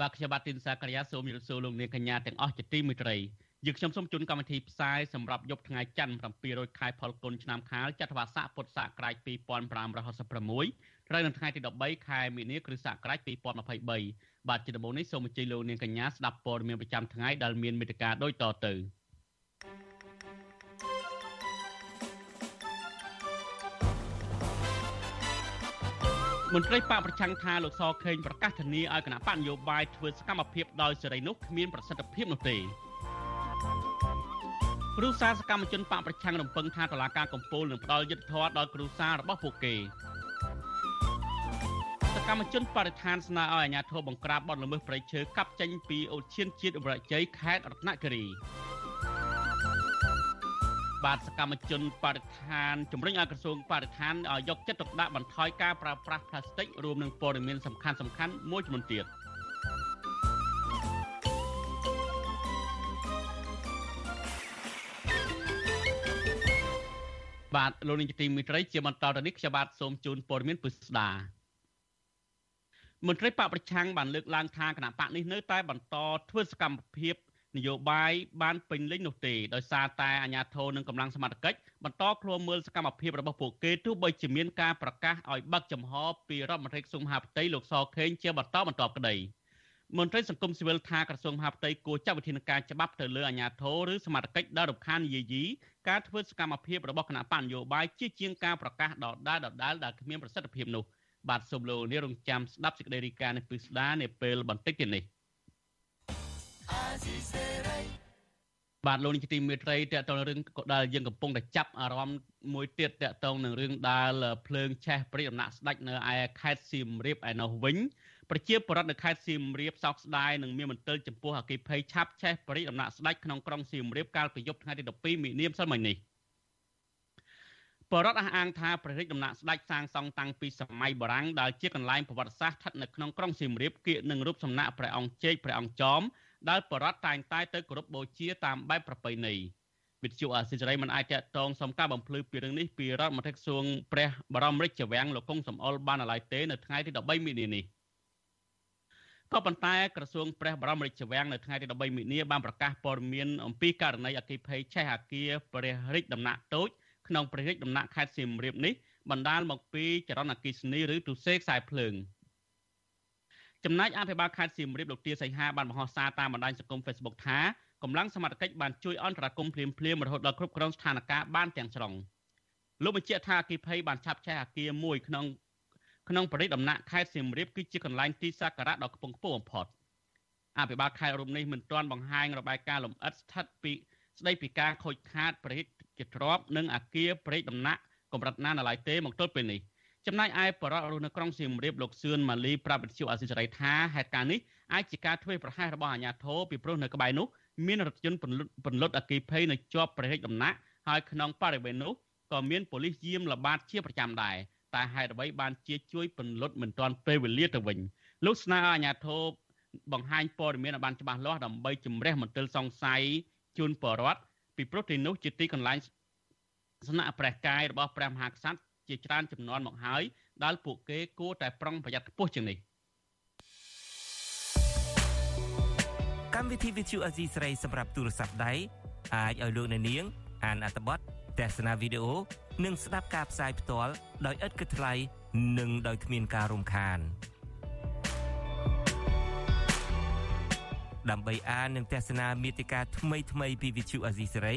បាទខ្ញុំបាទទីនសាករិយាសូមជម្រាបសួរលោកនាងកញ្ញាទាំងអស់ជាទីមេត្រីយើងខ្ញុំសូមជូនកម្មវិធីផ្សាយសម្រាប់យប់ថ្ងៃច័ន្ទ700ខែផលគុណឆ្នាំខាលចត្វាស័កពុទ្ធសករាជ2566ត្រូវនៅថ្ងៃទី13ខែមីនាគ្រិស្តសករាជ2023បាទជាដំបូងនេះសូមអញ្ជើញលោកនាងកញ្ញាស្ដាប់ព័ត៌មានប្រចាំថ្ងៃដែលមានមេត្តាដូចតទៅ មន្ត្រីបកប្រឆាំងថាលោកសខេងប្រកាសធានាឲ្យគណៈបកនយោបាយធ្វើសកម្មភាពដោយសេរីនោះគ្មានប្រសិទ្ធភាពនោះទេគ្រូសាសកម្មជនបកប្រឆាំងរំពឹងថាតុលាការកំពូលនឹងផ្ដល់យុត្តិធម៌ដល់គ្រូសារបស់ពួកគេសកម្មជនបរិស្ថានស្នើឲ្យអាជ្ញាធរបង្ក្រាបបទល្មើសព្រៃឈើកាប់ចេញពីអូឈានជាតិអមរជ័យខេត្តរតនគិរី បាទសកម្មជនបរិស្ថានជំរុញឲ្យក្រសួងបរិស្ថានឲ្យយកចិត្តទុកដាក់បន្ថយការប្រើប្រាស់ផ្លាស្ទិករួមនឹងព័ត៌មានសំខាន់សំខាន់មួយចំនួនទៀតបាទលោកនាយកទីមេត្រីជាបន្តទៅនេះខ្ញុំបាទសូមជូនព័ត៌មានពិស្ដាមន្ត្រីបកប្រឆាំងបានលើកឡើងថាគណៈបកនេះនៅតែបន្តធ្វើសកម្មភាព នយោបាយបានពេញលេញនោះទេដោយសារតែអាជ្ញាធរនិងកម្លាំងសមត្ថកិច្ចបន្តឃ្លាំមើលសកម្មភាពរបស់ពួកគេទោះបីជាមានការប្រកាសឲ្យបើកចំហពីរដ្ឋមន្ត្រីក្រសួងមហាផ្ទៃលោកសខេងជាបន្តបន្ទាប់ក្តីមន្ត្រីសង្គមស៊ីវិលថាក្រសួងមហាផ្ទៃគួរចាត់វិធានការច្បាប់ទៅលើអាជ្ញាធរឬសមត្ថកិច្ចដែលរំខានយាយីការធ្វើសកម្មភាពរបស់គណៈបញ្ញយោបាយជាជាងការប្រកាសដដែលដដែលដែលគ្មានប្រសិទ្ធភាពនោះបាទសូមលោកនាងរងចាំស្ដាប់សេចក្តីរាយការណ៍នេះពីស្ដារនាពេលបន្តិចទៀតនេះ បាទលោកនាយកទីមេត្រីតកតងរឿងដែលយើងកំពុងតែចាប់អារម្មណ៍មួយទៀតតកតងនឹងរឿងដែលភ្លើងឆេះព្រិយដំណាក់ស្ដាច់នៅឯខេត្តសៀមរាបឯនោះវិញប្រជាពលរដ្ឋនៅខេត្តសៀមរាបសោកស្ដាយនឹងមានមន្ទិលចំពោះអគិភ័យឆាប់ឆេះព្រិយដំណាក់ស្ដាច់ក្នុងក្រុងសៀមរាបកាលពីយប់ថ្ងៃទី12មីនាម្សិលមិញនេះបរដ្ឋអះអាងថាព្រះរាជដំណាក់ស្ដេចសាងសង់តាំងពីសម័យបុរាណដែលជាកន្លែងប្រវត្តិសាស្ត្រស្ថិតនៅក្នុងក្រុងសៀមរាបគៀកនឹងរូបសំណាកព្រះអង្គជេកព្រះអង្គចោម ដែលបរដ្ឋតែងតែទៅគោរពបូជាតាមបែបប្រពៃណីវិទ្យុអាស៊ីសេរីមិនអាចតតងសំការបំភ្លឺពីរឿងនេះពីរដ្ឋមន្ត្រីក្រសួងព្រះបរមរាជវាំងលោកកុងសំអល់បានឡើយទេនៅថ្ងៃទី13មីនានេះក៏ប៉ុន្តែក្រសួងព្រះបរមរាជវាំងនៅថ្ងៃទី13មីនាបានប្រកាសព័ត៌មានអំពីករណីអគិភ័យឆេះអាគារព្រះរាជដំណាក់តូចក្នុងព្រះរាជដំណាក់ខេត្តសៀមរាបនេះបណ្ដាលមកពីចរន្តអគិសនីឬទុសេខ្សែភ្លើង ចំណែកអភិបាលខេត្តសៀមរាបលោកទាសីហាបានបង្ហោះសារតាមបណ្ដាញសង្គម Facebook ថាកម្លាំងសមត្ថកិច្ចបានជួយអន្តរាគមន៍ភ្លាមភ្លាមរហូតដល់គ្រប់គ្រងស្ថានភាពបានទាំងស្រុងលោកបញ្ជាក់ថាអគិភ័យបានឆាប់ឆេះអាគារមួយក្នុងក្នុងប្រទេសដំណាក់ខេត្តសៀមរាបគឺជាកន្លែងទីសក្ការៈដ៏ខ្ពង់ខ្ពស់បំផុតអភិបាលខេត្តរូបនេះមិនទាន់បង្ហាញរបាយការណ៍លម្អិតស្ថិតពីស្ដីពីការខូចខាតប្រទេសជាទ្របនិងអាគារប្រេកដំណាក់កម្រិតណានៅឡើយទេមកទល់ពេលនេះ ចំណែកឯបរិវត្តរស់នៅក្រុងសៀមរាបលោកសឿនម៉ាលីប្រាប់វិទ្យុអាស៊ីសេរីថាហេតុការណ៍នេះអាចជាការធ្វើប្រហែសរបស់អាជ្ញាធរពីព្រោះនៅក្បែរនោះមានរថយន្តពន្លត់អគិភ័យនៅជាប់ព្រះរាជដំណាក់ហើយក្នុងបរិវេណនោះក៏មានប៉ូលីសយាមល្បាតជាប្រចាំដែរតែហេតុអ្វីបានជាជួយពន្លត់មិនទាន់ពេលវេលាទៅវិញលោកស្នើឲ្យអាជ្ញាធរបង្ហាញព័ត៌មានឲ្យបានច្បាស់លាស់ដើម្បីជំរះមន្ទិលសង្ស័យជូនបរិវត្តពីព្រោះទីនោះជាទីកន្លែងស្នាក់ព្រះកាយរបស់ព្រះមហាក្សត្រ ជាច្រើនចំនួនមកហើយដែលពួកគេគួរតែប្រុងប្រយ័ត្នខ្ពស់ជាងនេះកម្មវិធី Vithu Azizi ស្រីសម្រាប់ទូរស័ព្ទដៃអាចឲ្យលោកអ្នកនាង អានអត្ថបទទស្សនាវីដេអូនិងស្ដាប់ការផ្សាយផ្ទាល់ដោយឥតគិតថ្លៃនិងដោយគ្មានការរំខានដើម្បីអាននិងទស្សនាមេតិការថ្មីៗពី Vithu Azizi សេរី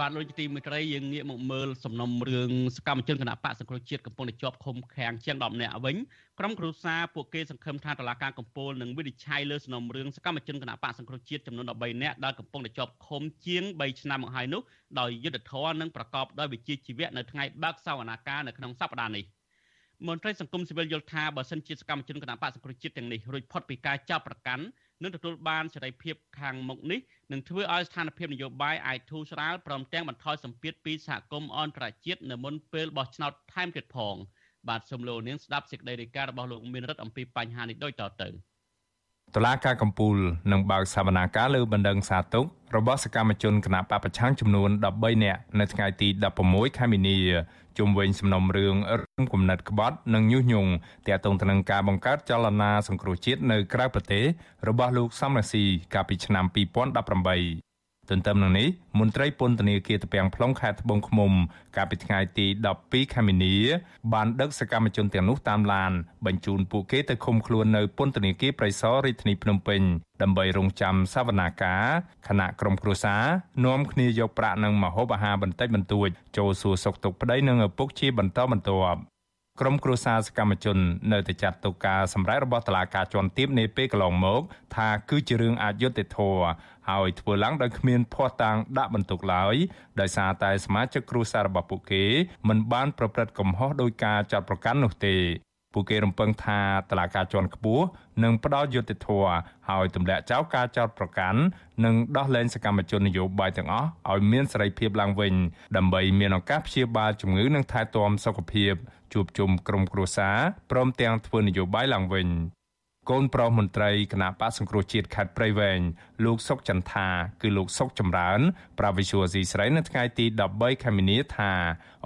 បាទលោកជាទីមេត្រីយើងងាកមកមើលសំណុំរឿងសកម្មជនគណៈបកសង្គ្រោះជាតិកំពុងតែជាប់ឃុំឃាំងជាង10នាក់វិញក្រុមគ្រួសារពួកគេសង្ឃឹមថាតុលាការកំពូលនឹងវិនិច្ឆ័យលើសំណុំរឿងសកម្មជនគណៈបកសង្គ្រោះជាតិចំនួន13នាក់ដែលកំពុងតែជាប់ឃុំជាង3ឆ្នាំមកហើយនោះដោយយុត្តិធម៌និងប្រកបដោយវិជ្ជាជីវៈនៅថ្ងៃបើកសវនាការនៅក្នុងសប្តាហ៍នេះមន្ត្រីសង្គមស៊ីវិលយល់ថាបើសិនជាសកម្មជនគណៈបកសង្គ្រោះជាតិទាំងនេះរួចផុតពីការចាប់ប្រកាន់ នឹងទទួលបានសេរីភាពខាងមុខនេះនឹងធ្វើឲ្យស្ថានភាពនយោបាយអាចធូរស្រាលព្រមទាំងបន្ថយសម្ពាធពីសហគមន៍អន្តរជាតិនៅមុនពេលបោះឆ្នោតថែមទៀតផងបាទសូមលោកនាងស្ដាប់សេចក្តីរាយការណ៍របស់លោកមានរិទ្ធអំពីបញ្ហានេះដូចតទៅ តឡាការកម្ពុជានឹងបើកសវនាការលើបណ្ដឹងសាទុករបស់សកម្មជនគណៈបពប្រឆាំងចំនួន13នាក់នៅថ្ងៃទី16ខែមីនាជុំវិញសំណុំរឿងរឿងគំនិតក្បត់និងញុះញង់ទាក់ទងទៅនឹងការបង្កើតចលនាសង្គ្រោះជាតិនៅក្រៅប្រទេសរបស់លោកសំរាស៊ីកាលពីឆ្នាំ2018 ទន្ទឹមនឹងនេះមន្ត្រីពន្ធនាគារតពាំង plong ខេត្តត្បូងឃ្មុំ កាលពីថ្ងៃទី12ខែមីនា បានដឹកសកម្មជនទាំងនោះតាមឡានបញ្ជូនពួកគេទៅឃុំខ្លួននៅពន្ធនាគារប្រៃសណរាជធានីភ្នំពេញដើម្បីរងចាំសវនាការគណៈក្រុមគ្រួសារនាំគ្នាយកប្រាក់និងម្ហូបអាហារបន្តិចបន្តួចចូលសួរសុខទុក្ខប្តីនិងឪពុកជាបន្តបន្ទាប់ ក្រុមគ្រួសារសកម្មជន នៅតែចាត់ទុកការសម្រេចរបស់តុលាការជាន់ទាបនាពេលកន្លងមក ថាគឺជារឿងអយុត្តិធម៌ហើយធ្វើឡើងដោយគ្មានភ័ស្តុតាងដាក់បន្ទុកឡើយដោយសារតែសមាជិកគ្រួសាររបស់ពួកគេមិនបានប្រព្រឹត្តកំហុសដោយការចាត់ប្រកាន់នោះទេ ពួកគេរំពឹងថាតឡាការជាន់ខ្ពស់នឹងផ្ដល់យុត្តិធម៌ហើយទម្លាក់ចោលការចោទប្រកាន់និងដោះលែងសកម្មជននយោបាយទាំងអស់ឲ្យមានសេរីភាពឡើងវិញដើម្បីមានឱកាសព្យាបាលជំងឺនិងថែទាំសុខភាពជួបជុំក្រុមគ្រួសារព្រមទាំងធ្វើនយោបាយឡើងវិញ កូនប្រុសមន្ត្រីគណៈបកសង្គ្រោះជាតិខេត្តព្រៃវែងលោកសុកចន្ទថាគឺលោកសុកចម្រើន ប្រាវិសុវស៊ីស្រីនៅថ្ងៃទី13ខែមីនាថា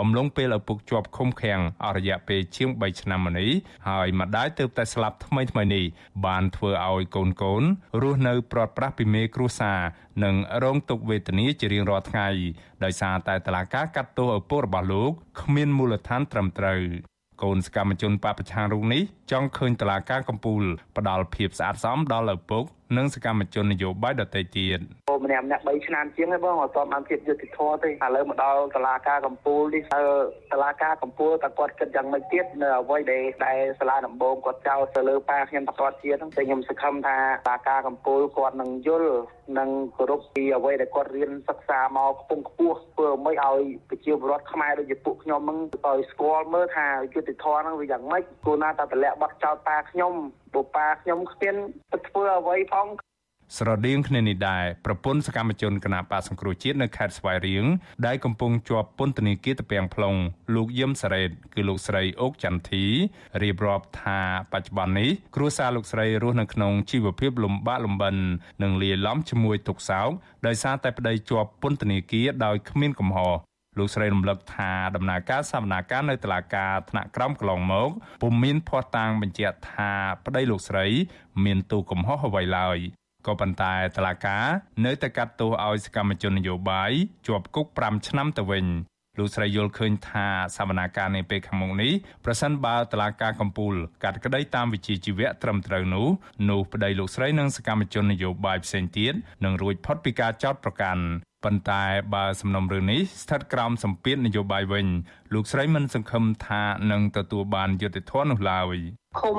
អំឡុងពេលឪពុកជាប់ឃុំឃាំងអស់រយៈពេលជាង3ឆ្នាំមកនេះហើយម្ដាយទើបតែស្លាប់ថ្មីថ្មីនេះបានធ្វើឲ្យកូនកូនរស់នៅព្រាត់ប្រាសពីមេគ្រួសារនិងរងទុក្ខវេទនាជារៀងរាល់ថ្ងៃដោយសារតែតឡាការកាត់ទោសឪពុករបស់លោកគ្មានមូលដ្ឋានត្រឹមត្រូវ កូនសកម្មជនបពប្រឆាំងរូបនេះចង់ឃើញតឡាការកម្ពុជាផ្ដល់ភាពស្អាតស្អំដល់ឪពុកនិងសកម្មជននយោបាយដទៃទៀត ម្នាក់ម្នាក់3ឆ្នាំជាងហើយបងអត់ទាន់បានភាពយុត្តិធម៌ទេឥឡូវមកដល់តឡាការកម្ពុជានេះតើតឡាការកម្ពុជាតើគាត់គិតយ៉ាងម៉េចទៀតនៅអ្វីដែលដែលសាលាដំបងគាត់ចោទទៅលើប៉ាខ្ញុំតគាត់ទៀតហ្នឹងតែខ្ញុំសង្ឃឹមថាតឡាការកម្ពុជាគាត់នឹងយល់និងគោរពពីអ្វីដែលគាត់រៀនសិក្សាមកខ្ពង់ខ្ពស់ធ្វើមិនឲ្យប្រជាពលរដ្ឋខ្មែរដូចជាពួកខ្ញុំហ្នឹងឲ្យស្គាល់មើលថាយុត្តិធម៌ហ្នឹងវាយ៉ាងម៉េចគួរណាតែតម្លាក់បတ်ចោតប៉ាខ្ញុំបុប៉ាខ្ញុំគ្មានទៅធ្វើអ្វីផង ស្រដៀងគ្នានេះដែរប្រពន្ធសកម្មជនគណបកសង្គ្រោះជាតិនៅខេត្តស្វាយរៀងដែលកំពុងជាប់ពន្ធនាគារតពាំង plong លោកយឹមសារ៉េតគឺលោកស្រីអូកចន្ទធីរៀបរាប់ថាបច្ចុប្បន្ននេះគ្រួសារលោកស្រីរស់នៅក្នុងជីវភាពលំបាកលំបិននិងលាយឡំជាមួយទុក្ខសោកដោយសារតែប្តីជាប់ពន្ធនាគារដោយគ្មានកំហុសលោកស្រីរំលឹកថាដំណើរការសវនាការនៅតុលាការថ្នាក់ក្រោមកន្លងមកពុំមានភ័ស្តុតាងបញ្ជាក់ថាប្តីលោកស្រី មានទូកំហុសអ្វីឡើយ ក៏ប៉ុន្តែតឡាកានៅតែកាត់ទោសឲ្យសកម្មជននយោបាយជាប់គុក5ឆ្នាំទៅវិញលោកស្រីយល់ឃើញថាសវនាការនៃពេលខាងមុខនេះប្រសិនបើតឡាការកម្ពុជាកាត់ក្តីតាមវិជាជីវៈត្រឹមត្រូវនោះនោះប្តីលោកស្រីនិងសកម្មជននយោបាយផ្សេងទៀតនឹងរួចផុតពីការចោទប្រកាន់ប៉ុន្តែបើសំណុំរឿងនេះស្ថិតក្រោមសម្ពាធនយោបាយវិញ លោកស្រីមិនសង្ឃឹមថានឹងទទួលបានយុត្តិធម៌នោះឡើយឃុំ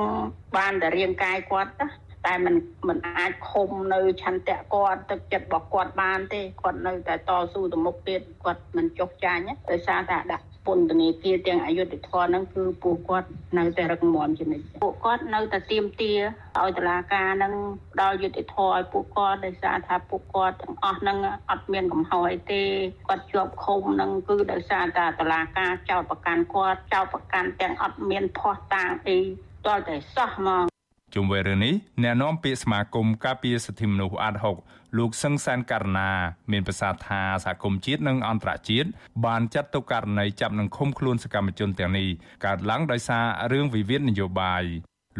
បានតែរាងកាយគាត់ណា តែมันมันអាចឃុំនៅឆន្ទៈគាត់ទឹកចិត្តរបស់គាត់បានទេគាត់នៅតែតស៊ូទៅមុខទៀតគាត់មិនចុះចាញ់ដោយសារតែដាក់ពន្ធនាគារទាំងអយុធធរហ្នឹងគឺពួកគាត់នៅតែរឹងមាំជានិច្ចពួកគាត់នៅតែទៀមទាឲ្យតឡាការហ្នឹងដល់យុទ្ធធរឲ្យពួកគាត់ដោយសារថាពួកគាត់ទាំងអស់ហ្នឹងអត់មានកំហុសអីទេគាត់ជាប់ឃុំហ្នឹងគឺដោយសារតែតឡាការចោតប្រកាន់គាត់ចោតប្រកាន់ទាំងអត់មានភ័ស្តុតាងអីតលតែសោះហ្មង ជុំវិញរឿងនេះអ្នកនាំពាក្យសមាគមការពារសិទ្ធិមនុស្សអាត6លោកសឹងសានករណា មានប្រសាសន៍ថាសហគមន៍ជាតិនិងអន្តរជាតិបានចាត់ទុកករណីចាប់និងឃុំខ្លួនសកម្មជនទាំងនេះកើតឡើងដោយសាររឿងវិវាទនយោបាយ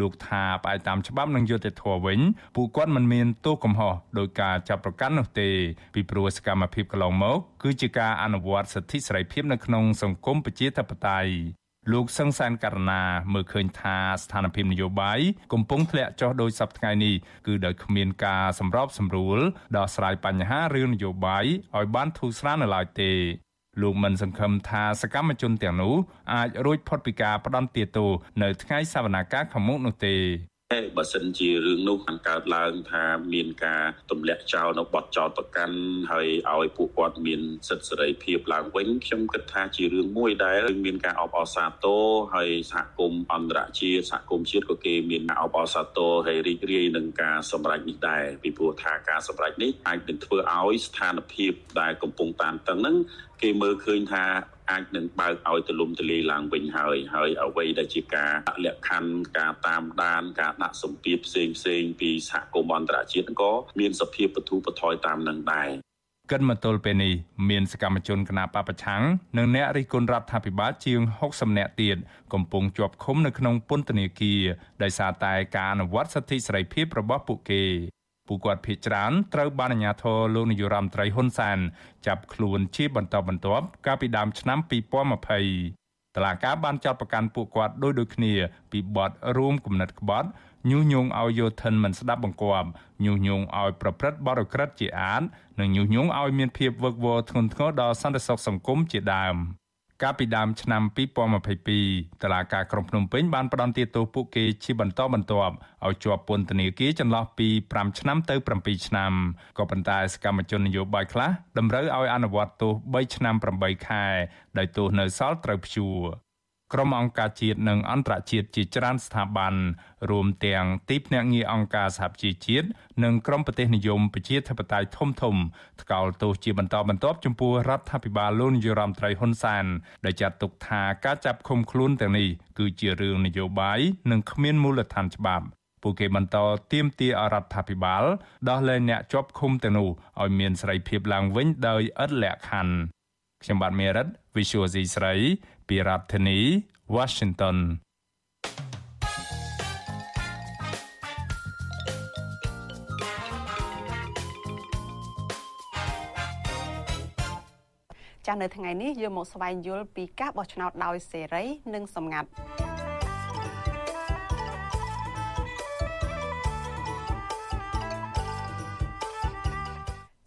លោកថាផ្អែកតាមច្បាប់និងយុត្តិធម៌វិញពួកគាត់មិនមានទោសកំហុសដោយការចាប់ប្រកាន់នោះទេ ពីព្រោះសកម្មភាពកន្លងមកគឺជាការអនុវត្តសិទ្ធិសេរីភាពនៅក្នុងសង្គមប្រជាធិបតេយ្យ លោកសង្សានករណាមើលឃើញថាស្ថានភាពនយោបាយកំពុងធ្លាក់ចុះដោយសពថ្ងៃនេះគឺដោយគ្មានការសម្របសម្រួលដោះស្រាយបញ្ហារឿងនយោបាយឲ្យបានធូរស្រាលនៅឡើយទេលោកមិនសង្ឃឹមថាសកម្មជនទាំងនោះអាចរួចផុតពីការផ្ដន់ទាទោនៅថ្ងៃសវនកម្មខាងមុខនោះទេ បើសិនជារឿងនោះបានកើតឡើងថាមានការទម្លាក់ចោលនៅបទចោលប្រកាន់ហើយឲ្យពួកគាត់មានសិទ្ធិសេរីភាពឡើងវិញខ្ញុំគិតថាជារឿងមួយដែលមានការអបអរសាទរហើយសហគមន៍អន្តរជាតិសហគមន៍ជាតិក៏គេមានការអបអរសាទរហើយរីករាយនឹងការសម្រេចនេះដែរពីព្រោះថាការសម្រេចនេះអាចនឹងធ្វើឲ្យស្ថានភាពដែលកំពុងតានតឹងហ្នឹង គេមើលឃើញថាអាចនឹងបើកឲ្យទលំទលាយឡើងវិញហើយហើយអ្វីដែលជាការលក្ខខណ្ឌការតាមដានការដាក់សម្ពាធផ្សេងផ្សេងពីសហគមន៍អន្តរជាតិក៏មានសភាពបទុបថយតាមនឹងដែរកិនមកទល់ពេលនេះមានសកម្មជនគណបកប្រឆាំងនិងអ្នករិះគន់រដ្ឋាភិបាលជាង60នាក់ទៀតកំពុងជាប់ឃុំនៅក្នុងពន្ធនាគារដោយសារតែការអនុវត្តសិទ្ធិសេរីភាពរបស់ពួកគេ ពួកគាត់ភ័យច្រើនត្រូវបានអាជ្ញាធរលោកនាយរដ្ឋមន្ត្រីហ៊ុនសែនចាប់ខ្លួនជាបន្តបន្ទាប់កាលពីដើមឆ្នាំ2020តឡាកាបានចាត់ប្រកាន់ពួកគាត់ដោយដូចគ្នា ពីបទរួមគំនិតក្បត់ញុះញង់ឲ្យយោធិនមិនស្ដាប់បង្គាប់ញុះញង់ឲ្យប្រព្រឹត្តបទឧក្រិដ្ឋជាអាតនិងញុះញង់ឲ្យមានភាពវឹកវរធ្ងន់ធ្ងរដល់សន្តិសុខសង្គមជាដើម។ កាលពីដើមឆ្នាំ2022តឡាការក្រុងភ្នំពេញបានផ្តន្ទាទោសពួកគេជាបន្តបន្ទាប់ឲ្យជាប់ពន្ធនាគារចន្លោះពី5ឆ្នាំទៅ7ឆ្នាំក៏ប៉ុន្តែសកម្មជននយោបាយខ្លះតម្រូវឲ្យអនុវត្តទោស3ឆ្នាំ8ខែដោយទោសនៅសល់ត្រូវព្យួរ ក្រុមអង្គការជាតិនិងអន្តរជាតិជាច្រើនស្ថាប័នរួមទាំងទីភ្នាក់ងារអង្គការសហប្រជាជាតិនិងក្រុមប្រទេសនិយមប្រជាធិបតេយ្យធំធំថ្កោលទោសជាបន្តបន្ទាប់ចំពោះរដ្ឋាភិបាលលោកនាយរដ្ឋមន្ត្រីហ៊ុនសែនដែលចាត់ទុកថាការចាប់ឃុំខ្លួនទាំងនេះគឺជារឿងនយោបាយនិងគ្មានមូលដ្ឋានច្បាប់ពួកគេបន្តទាមទារអរដ្ឋាភិបាលដោះលែងអ្នកជាប់ឃុំទាំងនោះឲ្យមានសេរីភាពឡើងវិញដោយឥតលក្ខខណ្ឌខ្ញុំបាទមេរិត Visual C ស្រី ពីរដ្ឋធានី Washington ចាស់នៅថ្ងៃនេះយើងមកស្វែងយល់ពីការបោះឆ្នោតដោយសេរី និងសម្ងាត់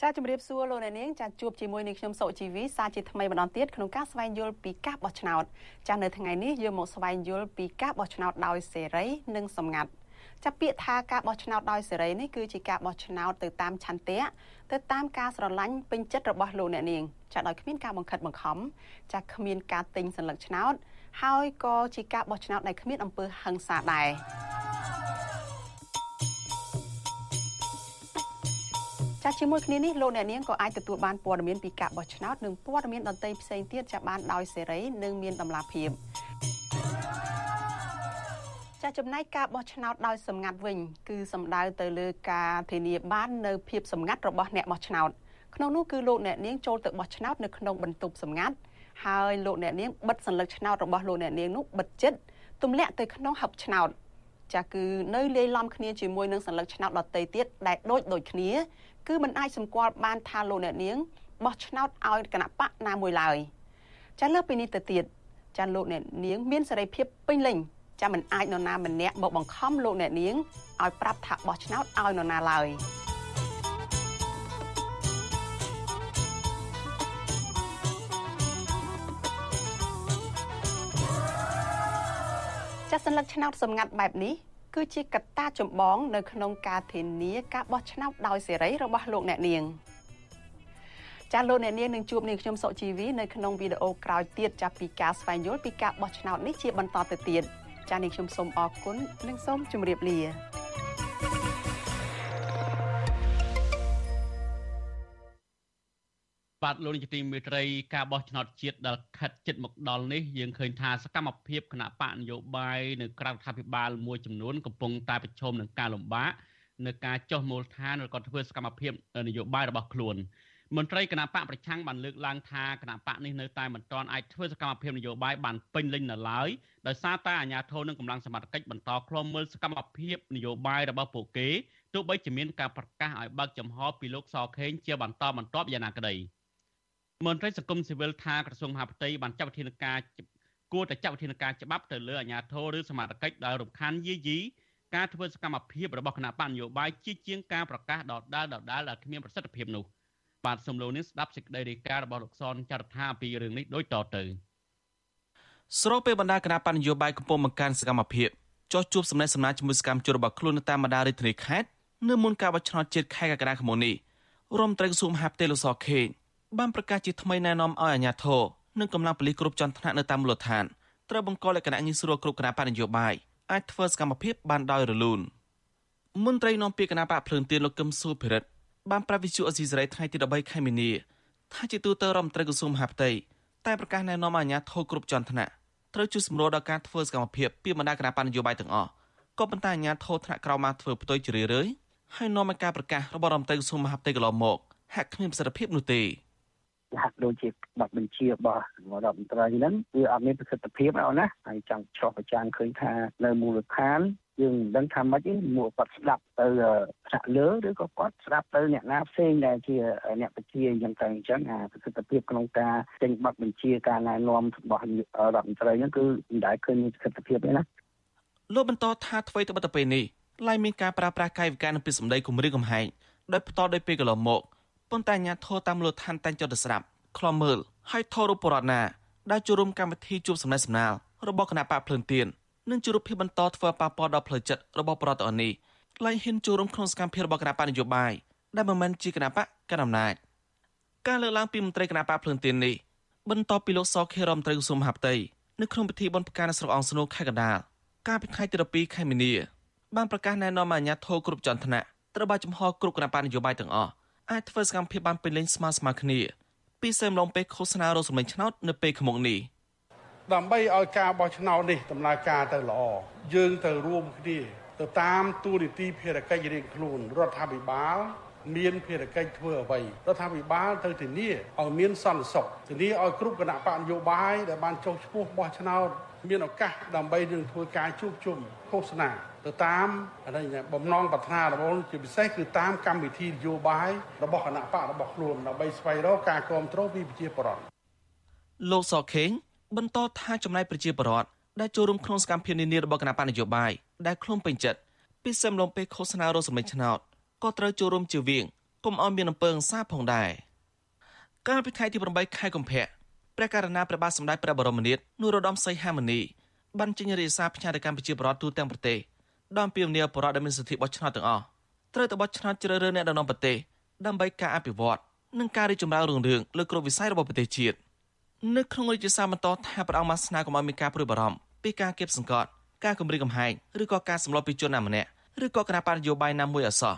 ចាជំរាបសួរលោកអ្នកនាងចាជួបជាមួយនឹងខ្ញុំសុជីវីសាជាថ្មីម្ដងទៀតក្នុងការស្វែងយល់ពីការបោះឆ្នោតចានៅថ្ងៃនេះយើងមកស្វែងយល់ពីការបោះឆ្នោតដោយសេរីនិងសម្ងាត់ចាប់ពាក្យថាការបោះឆ្នោតដោយសេរីនេះគឺជាការបោះឆ្នោតទៅតាមឆន្ទៈទៅតាមការស្រឡាញ់ពេញចិត្តរបស់លោកអ្នកនាងចាដោយគ្មានការបង្ខិតបង្ខំចាគ្មានការទិញសញ្ញាឆ្នោតហើយក៏ជាការបោះឆ្នោតដែលគ្មានអំពើហិង្សាដែរ ចាស់ជាមួយគ្នានេះលោកអ្នកនាងក៏អាចទទួលបានព័ត៌មានពីការបោះឆ្នោតនិងព័ត៌មានដទៃផ្សេងទៀតចាបានដោយសេរីនិងមានតម្លាភាពចាស់ចំណាយការបោះឆ្នោតដោយសម្ងាត់វិញគឺសំដៅទៅលើការធានាបាននៅភាពសម្ងាត់របស់អ្នកបោះឆ្នោតក្នុងនោះគឺលោកអ្នកនាងចូលទៅបោះឆ្នោតនៅក្នុងបន្ទប់សម្ងាត់ហើយលោកអ្នកនាងបិទសញ្ញាឆ្នោតរបស់លោកអ្នកនាងនោះបិទជិតទម្លាក់ទៅក្នុងហឹបឆ្នោតចាស់គឺនៅលាយឡំគ្នាជាមួយនឹងសញ្ញាឆ្នោតដទៃទៀតដែលដូចដូចគ្នា គឺมันអាចសម្គាល់បានថាលោកអ្នកនាងបោះឆ្នោតឲ្យគណៈបកណាមួយឡើយចាលើពីនេះទៅទៀតចាលោកអ្នកនាងមានសេរីភាពពេញលេញចាមិនអាចនរណាម្នាក់មកបង្ខំលោកអ្នកនាងឲ្យប្រាប់ថាបោះឆ្នោតឲ្យនរណាឡើយចាសញ្ញាឆ្នោតសម្ងាត់បែបនេះ គឺជាកត្តាចម្បងនៅក្នុងការធានាការបោះឆ្នោតដោយសេរីរបស់លោកអ្នកនាងចាលោកអ្នកនាងនឹងជួបនាងខ្ញុំសុជីវីនៅក្នុងវីដេអូក្រោយទៀតចាប់ពីការស្វែងយល់ពីការបោះឆ្នោតនេះជាបន្តទៅទៀតចានាងខ្ញុំសូមអរគុណនិងសូមជម្រាបលា បាទលោកនាយកទីមេត្រីការបោះឆ្នោតជាតិដែលខិតជិតមកដល់នេះយើងឃើញថាសកម្មភាពគណៈបកនយោបាយនៅក្រៅរដ្ឋាភិបាលមួយចំនួនកំពុងតែប្រឈមនឹងការលំបាកនៅការចោះមូលដ្ឋានឬក៏ធ្វើសកម្មភាពនយោបាយរបស់ខ្លួនមន្ត្រីគណៈបកប្រឆាំងបានលើកឡើងថាគណៈបកនេះនៅតែមិនទាន់អាចធ្វើសកម្មភាពនយោបាយបានពេញលេញនៅឡើយដោយសារតែអាជ្ញាធរនិងកម្លាំងសមត្ថកិច្ចបន្តឃ្លាំមើលសកម្មភាពនយោបាយរបស់ពួកគេទោះបីជាមានការប្រកាសឲ្យបើកចំហពីលោកសខេងជាបន្តបន្ទាប់យ៉ាងណាក្តី មន្ត្រីសង្គមស៊ីវិលថាក្រសួងមហាផ្ទៃបានចាត់វិធានការគគួរតែចាត់វិធានការច្បាប់ទៅលើអាជ្ញាធរឬសមាជិកដែលរំខានយាយីការធ្វើសកម្មភាពរបស់គណៈបញ្ញយោបាយជាជាងការប្រកាសដដាលដដាលដែលគ្មានប្រសិទ្ធភាពនោះបាទសំឡូវនេះស្ដាប់សេចក្តីរាយការណ៍របស់លោកសនចរថាពីរឿងនេះដូចតទៅស្របពេលបណ្ដាគណៈបញ្ញយោបាយកំពុងបង្កើនសកម្មភាពចោះជួបសំណេះសំណាលជាមួយសកម្មជនរបស់ខ្លួននៅតាមបណ្ដារាជធានីខេត្តនៅមុនការបោះឆ្នោតជាតិខែកក្កដាឆ្នាំនេះរដ្ឋមន្ត្រីក្រសួងមហាផ្ទៃលោកសខេង បានប្រកាសជាថ្មីណែនាំឲ្យអាជ្ញាធរនិងកម្លាំងប៉ូលីសគ្រប់ជាន់ថ្នាក់នៅតាមមូលដ្ឋានត្រូវបង្កលក្ខណៈងាយស្រួលគ្រប់គណៈបកនយោបាយអាចធ្វើសកម្មភាពបានដោយរលូនមន្ត្រីនាំពាក្យគណៈបកភ្លើងទៀនលោកកឹមសុភិរិទ្ធបានប្រាប់វិទ្យុអេស៊ីសរ៉ៃថ្ងៃទី13ខែមីនាថាជាទូទៅរដ្ឋមន្ត្រីក្រសួងមហាផ្ទៃតែប្រកាសណែនាំអាជ្ញាធរគ្រប់ជាន់ថ្នាក់ត្រូវជួយសម្រួលដល់ការធ្វើសកម្មភាពពីបណ្ដាគណៈបកនយោបាយទាំងអស់ក៏ប៉ុន្តែអាជ្ញាធរថ្នាក់ក្រោមមកធ្វើផ្ទុយជ្រាលរើយហើយនាំឲ្យការប្រកាសរបស់រដ្ឋមន្ត្រីក្រសួងមហាផ្ទៃកន្លងមកហាក់គ្មានប្រសិទ្ធភាពនោះទេ ហាក់ដូចជាបាត់បញ្ជារបស់រដ្ឋមន្ត្រីហ្នឹងវាអត់មានប្រសិទ្ធភាពអោណាហើយចង់ឆ្លោះប្រចាំឃើញថានៅមូលដ្ឋានយើងមិនដឹងថាម៉េចទេមកគាត់ស្ដាប់ទៅថ្នាក់លើឬក៏គាត់ស្ដាប់ទៅអ្នកណាផ្សេងដែលជាអ្នកបញ្ជាអញ្ចឹងទៅអញ្ចឹងអាប្រសិទ្ធភាពក្នុងការចេញបាត់បញ្ជាការណែនាំរបស់រដ្ឋមន្ត្រីហ្នឹងគឺមិនដែលឃើញមានប្រសិទ្ធភាពទេណាលោកបន្តថាអ្វីទៅបិទទៅពេលនេះឡាយមានការប្រើប្រាស់កាយវិការនិងពាក្យសម្ដីគំរាមកំហែងដោយផ្ទាល់ដោយពេលកន្លងមក ប៉ុន្តែអាញាធរតាមមូលដ្ឋានតែងចុះទៅស្ដាប់ខ្លំមើលហើយថតរូបបរដ្ឋណាដែលចូលរួមកម្មវិធីជួបសំណេះសំណាលរបស់គណៈបកភ្លឿនទៀននិងជួបភាពបន្តធ្វើប៉ះពាល់ដល់ផ្លូវចិត្តរបស់ប្រដ្ឋអនេះឡៃហ៊ានចូលរួមក្នុងសកម្មភាពរបស់គណៈបកនយោបាយដែលមិនមែនជាគណៈបកកណ្ដាលអំណាចការលើកឡើងពីមន្ត្រីគណៈបកភ្លឿនទៀននេះបន្ទាប់ពីលោកសខេរមត្រីក្រសួងមហាផ្ទៃនៅក្នុងពិធីបុណ្យផ្កានៅស្រុកអង្គស្នូខេត្តកណ្ដាលកាលពីថ្ងៃទី12ខែមីនាបានប្រកាសណែនាំអាជ្ញាធរគ្រប់ជាន់ថ្នាក់ត្រូវបានចំហគ្រប់គណៈបកនយោបាយទាំងអស់ អាចធ្វើសកម្មភាពបានពេញលេញស្មើស្មើគ្នា ពីសែមឡុងពេលឃោសនារកសម្លេងឆ្នោតនៅពេលខាងមុខនេះដើម្បីឲ្យការបោះឆ្នោតនេះដំណើរការទៅល្អយើងទៅរួមគ្នាទៅតាមទូនីតិភារកិច្ចរៀងខ្លួនរដ្ឋាភិបាលមានភារកិច្ចធ្វើអ្វីរដ្ឋាភិបាលទៅធានាឲ្យមានសន្តិសុខធានាឲ្យគ្រប់គណៈបកនយោបាយដែលបានចុះឈ្មោះបោះឆ្នោត មានឱកាសដើម្បីនឹងធ្វើការជួបជុំឃោសនាទៅតាមបំណងប្រាថ្នារបស់ជាពិសេសគឺតាមកម្មវិធីនយោបាយរបស់គណៈបករបស់ខ្លួនដើម្បីស្វែងរកការគ្រប់គ្រងពីប្រជាពលរដ្ឋលោកសខេងបន្តថាចំណាយប្រជាពលរដ្ឋដែលចូលរួមក្នុងសកម្មភាពនានារបស់គណៈបកនយោបាយដែលខ្លួនពេញចិត្តពីសឹមលំពេលឃោសនារកសម្លេងឆ្នោតក៏ត្រូវចូលរួមជាវៀងកុំឲ្យមានអំពើហិង្សាផងដែរកាលពីថ្ងៃទី8ខែកុម្ភៈ ព្រះករណាព្រះបាទសម្ដេចព្រះបរមនាថនរោត្តមសីហមុនីបានចេញរាយសារផ្ញើទៅកម្ពុជាបរដ្ឋទូទាំងប្រទេសដោយពីមនីបរដ្ឋដែលមានសិទ្ធិបោះឆ្នោតទាំងអស់ត្រូវទៅបោះឆ្នោតជ្រើសរើសអ្នកដំណំប្រទេសដើម្បីការអភិវឌ្ឍនិងការរីកចម្រើនរុងរឿងលើគ្រប់វិស័យរបស់ប្រទេសជាតិនៅក្នុងរាជសារបន្តថាព្រះអង្គបានស្នើកុំឲ្យមានការព្រួយបារម្ភពីការគៀបសង្កត់ការគំរាមកំហែងឬក៏ការសម្លាប់ពីជនណាម្នាក់ឬក៏គណៈបញ្ញយោបាយណាមួយអសោះ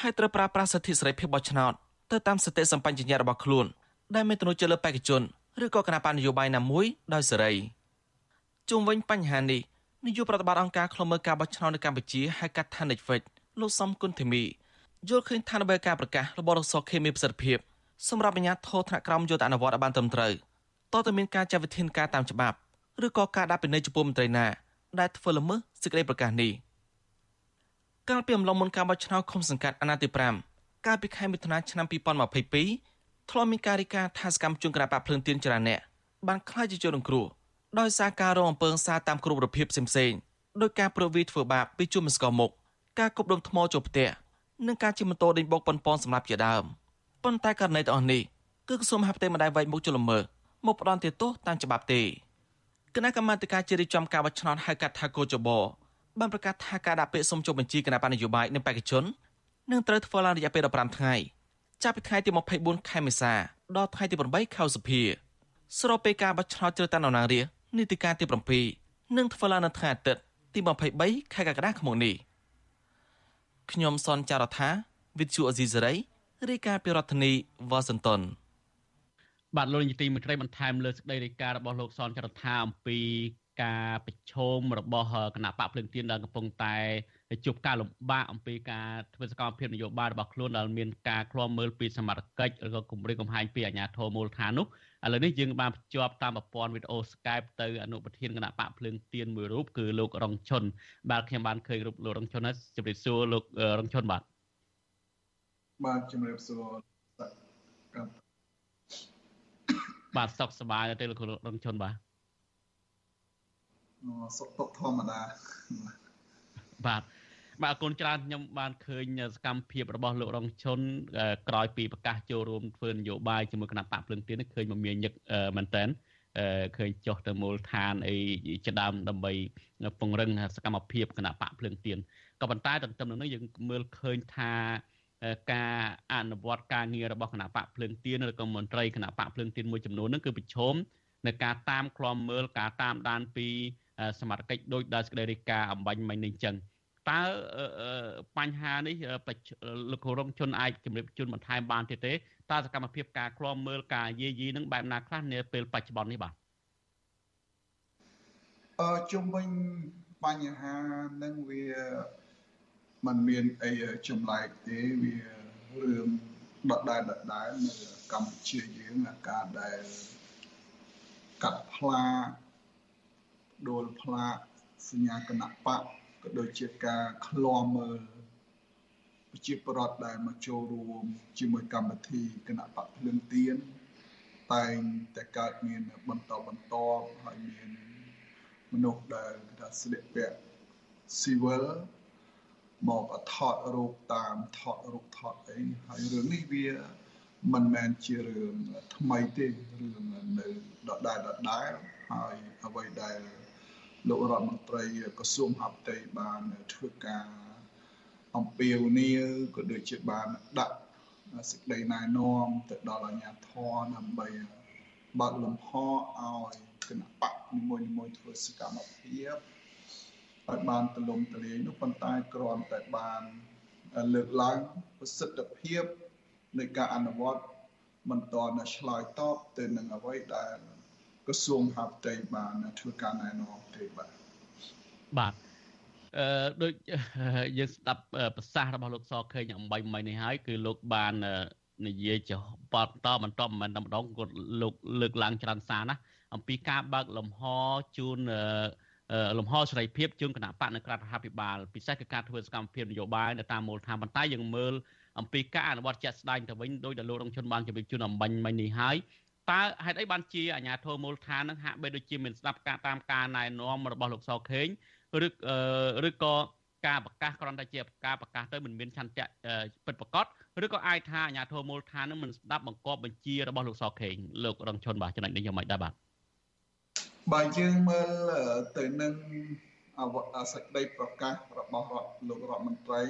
ហើយត្រូវប្រើប្រាស់សិទ្ធិសេរីភាពបោះឆ្នោតទៅតាមសតិសម្បញ្ញត្តិរបស់ខ្លួនដែលមានទំនួលចិត្តលើបេក្ខជន ឬក៏គណៈបញ្ញយោបាយណាមួយដោយសេរីជុំវិញបញ្ហានេះនាយកប្រតិបត្តិអង្គការឃ្លាំមើលការបោះឆ្នោតនៅកម្ពុជាហៅកាត់ថា Netflix លោកសំគុណធីមីយល់ឃើញថានៅពេលការប្រកាសរបស់រសខេមានប្រសិទ្ធភាពសម្រាប់អាជ្ញាធរថ្នាក់ក្រោមយកទៅអនុវត្តឲ្យបានត្រឹមត្រូវតើតើមានការចាត់វិធានការតាមច្បាប់ឬក៏ការដាក់ពិន័យចំពោះមន្ត្រីណា ដែលធ្វើល្មើសសេចក្តីប្រកាសនេះកាលពីអំឡុងមុនការបោះឆ្នោតឃុំសង្កាត់អាណត្តិទី5កាលពីខែមិថុនាឆ្នាំ2022 ធ្លាប់មានការរីកាថាសកម្មជនគណបកភ្លើងទៀនចរាអ្នកបានខ្លាចជាជនរងគ្រោះដោយសារការរងអំពើហិង្សាតាមគ្រប់របៀបផ្សេងៗដោយការប្រវីធ្វើបាបពីជនមិនស្គាល់មុខការគប់ដុំថ្មចូលផ្ទះនិងការជិះម៉ូតូដេញបោកប៉ុនប៉នសម្រាប់ជាដើមប៉ុន្តែករណីទាំងអស់នេះគឺក្រសួងមហាផ្ទៃមិនដែលវែកមុខជលមើមកផ្ដន់ទោសតាមច្បាប់ទេគណៈកម្មាធិការជ្រៀបចំការបោះឆ្នោតហៅកាត់ថាកោចបបានប្រកាសថាការដាក់ពាក្យសុំចុះបញ្ជីគណៈបណ្ឌនយោបាយនិងបេក្ខជននឹងត្រូវធ្វើឡើងរយៈពេល15ថ្ងៃ ចាប់ពីថ្ងៃទី24ខែមេសាដល់ថ្ងៃទី8ខែសុភាស្របពេលការបោះឆ្នោតជ្រើសតាំងតំណាងរាស្ត្រនីតិកាលទី7នឹងធ្វើឡើងនៅថ្ងៃអាទិត្យទី23ខែកក្កដាឆ្នាំនេះខ្ញុំសនចាររថាវិទ្យុអេស៊ីសេរីរាយការណ៍ពីរដ្ឋធានីវ៉ាស៊ីនតោនបាទលោកនាយទីមេត្រីបន្ថែមលើសេចក្តីរាយការណ៍របស់លោកសនចរថាអំពីការប្រឈមរបស់គណៈបកភ្លឹងទៀនដែលកំពុងតែ ជួបការលំបាកអំពីការធ្វើសកម្មភាពនយោបាយរបស់ខ្លួនដែលមានការឃ្លាំមើលពីសមាជិកឬក៏គម្រិតកំហែងពីអាជ្ញាធរមូលដ្ឋាននោះឥឡូវនេះយើងបានភ្ជាប់តាមប្រព័ន្ធវីដេអូ Skype ទៅអនុប្រធានគណៈបកភ្លើងទៀនមួយរូបគឺលោករងឈុនបាទខ្ញុំបានឃើញរូបលោករងឈុនហើយជម្រាបសួរលោករងឈុនបាទបាទជម្រាបសួរបាទសុខសប្បាយទេលោករងឈុនបាទសុខទុក្ខធម្មតាបាទ បាទអរគុណច្រើនខ្ញុំបានឃើញសកម្មភាពរបស់លោករងឈុនក្រោយពីប្រកាសចូលរួមធ្វើនយោបាយជាមួយគណៈបកភ្លឹងទៀនឃើញមកមានញឹកមែនតើឃើញចុះទៅមូលដ្ឋានអីជាដើមដើម្បីពង្រឹងសកម្មភាពគណៈបកភ្លើងទៀនក៏ប៉ុន្តែទន្ទឹមនឹងនេះយើងមើលឃើញថាការអនុវត្តការងាររបស់គណៈបកភ្លើងទៀនឬក៏មន្ត្រីគណៈបកភ្លើងទៀនមួយចំនួនហ្នឹងគឺប្រឈមនៅការតាមឃ្លាំមើលការតាមដានពីសមត្ថកិច្ចដោយដែលសេចក្តីរាយការណ៍អំបញ្ញមិញនេះអញ្ចឹង តើបញ្ហានេះលោករងជនអាចជម្រាបជូនបន្ថែមបានទៀតទេតើសកម្មភាពការឃ្លាំមើលការយាយីនឹងបែបណាខ្លះនាពេលបច្ចុប្បន្ននេះបាទអឺជុំវិញបញ្ហានឹងវាมันមានអីចម្លែកទេវារឿងដដែលដដែលនៅកម្ពុជាយើងអាការដែលកាត់ផ្លាដួលផ្លាសញ្ញាគណៈបក ក៏ដូចជាការឃ្លាំមើលប្រជាប្រដ្ឋដែលមកចូលរួមជាមួយកម្មវិធីគណៈបកភ្លើងទៀនតែងតែកើតមានបន្តបន្តហើយមានមនុស្សដែលថាស្លៀកពាក់ស៊ីវិលមកថតរូបតាមថតរូបថតអីហើយរឿងនេះវាមិនមែនជារឿងថ្មីទេរឿងនៅដដែលដដែលហើយអ្វីដែល លោករដ្ឋមន្ត្រីក្រសួងហត្ថតីបានធ្វើការអំពាវនាវក៏ដូចជាបានដាក់សេចក្តីណែនាំទៅដល់អាជ្ញាធរដើម្បីបើកលំហឲ្យគណៈបកនីមួយៗធ្វើសកម្មភាពឲ្យបានទលំទលាយនោះប៉ុន្តែគ្រាន់តែបានលើកឡើងប្រសិទ្ធភាពនៃការអនុវត្តមិនតនៅឆ្លើយតបទៅនឹងអ្វីដែល ក្រសួងហាផ្ទៃបានធ្វើការណែនាំទេបាទបាទអឺដូចយើងស្ដាប់ប្រសាសន៍របស់លោកសខេងអំបីមិញនេះហើយគឺលោកបាននិយាយចបន្តបន្តមិនតែម្ដងគាត់លោកលើកឡើងច្រើនសារណាអំពីការបើកលំហជូនលំហសេរីភាពជូនគណៈបកនៅក្រៅរដ្ឋាភិបាលពិសេសគឺការធ្វើសកម្មភាពនយោបាយនៅតាមមូលដ្ឋានប៉ុន្តែយើងមើលអំពីការអនុវត្តជាក់ស្ដែងទៅវិញដោយដែលលោករងជនបានជម្រាបជូនអំបញ្ញមិញនេះហើយ តើហេតុអីបានជាអាជ្ញាធរមូលដ្ឋាននឹងហាក់បីដូចជាមានស្ដាប់ការតាមការណែនាំរបស់លោកសខេងឬឬក៏ការប្រកាសគ្រាន់តែជាការប្រកាសទៅមិនមានឆន្ទៈពិតប្រាកដឬក៏អាចថាអាជ្ញាធរមូលដ្ឋាននឹងមិនស្ដាប់បង្គាប់បញ្ជារបស់លោកសខេងលោករងជនបាទចំណុចនេះយ៉ាងម៉េចដែរបាទបើយើងមើលទៅនឹងអវត្តសេចក្តីប្រកាសរបស់រដ្ឋលោករដ្ឋមន្ត្រី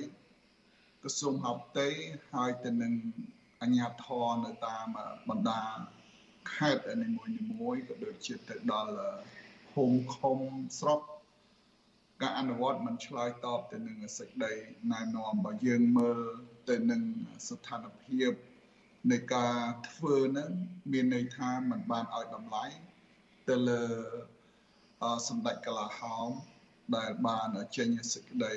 ក្រសួងហត្ថតីហើយទៅនឹងអញ្ញាធរនៅតាមបណ្ដា ខេត្តនីមួយៗក៏ដូចជាទៅដល់ភូមិឃុំស្រុកការអនុវត្តមិនឆ្លើយតបទៅនឹងសេចក្តីណែនាំបើយើងមើលទៅនឹងស្ថានភាពនៃការធ្វើហ្នឹងមានន័យថាมันបានឲ្យតម្លៃទៅលើសម្ដេចកលាហោមដែលបានចេញសេចក្តី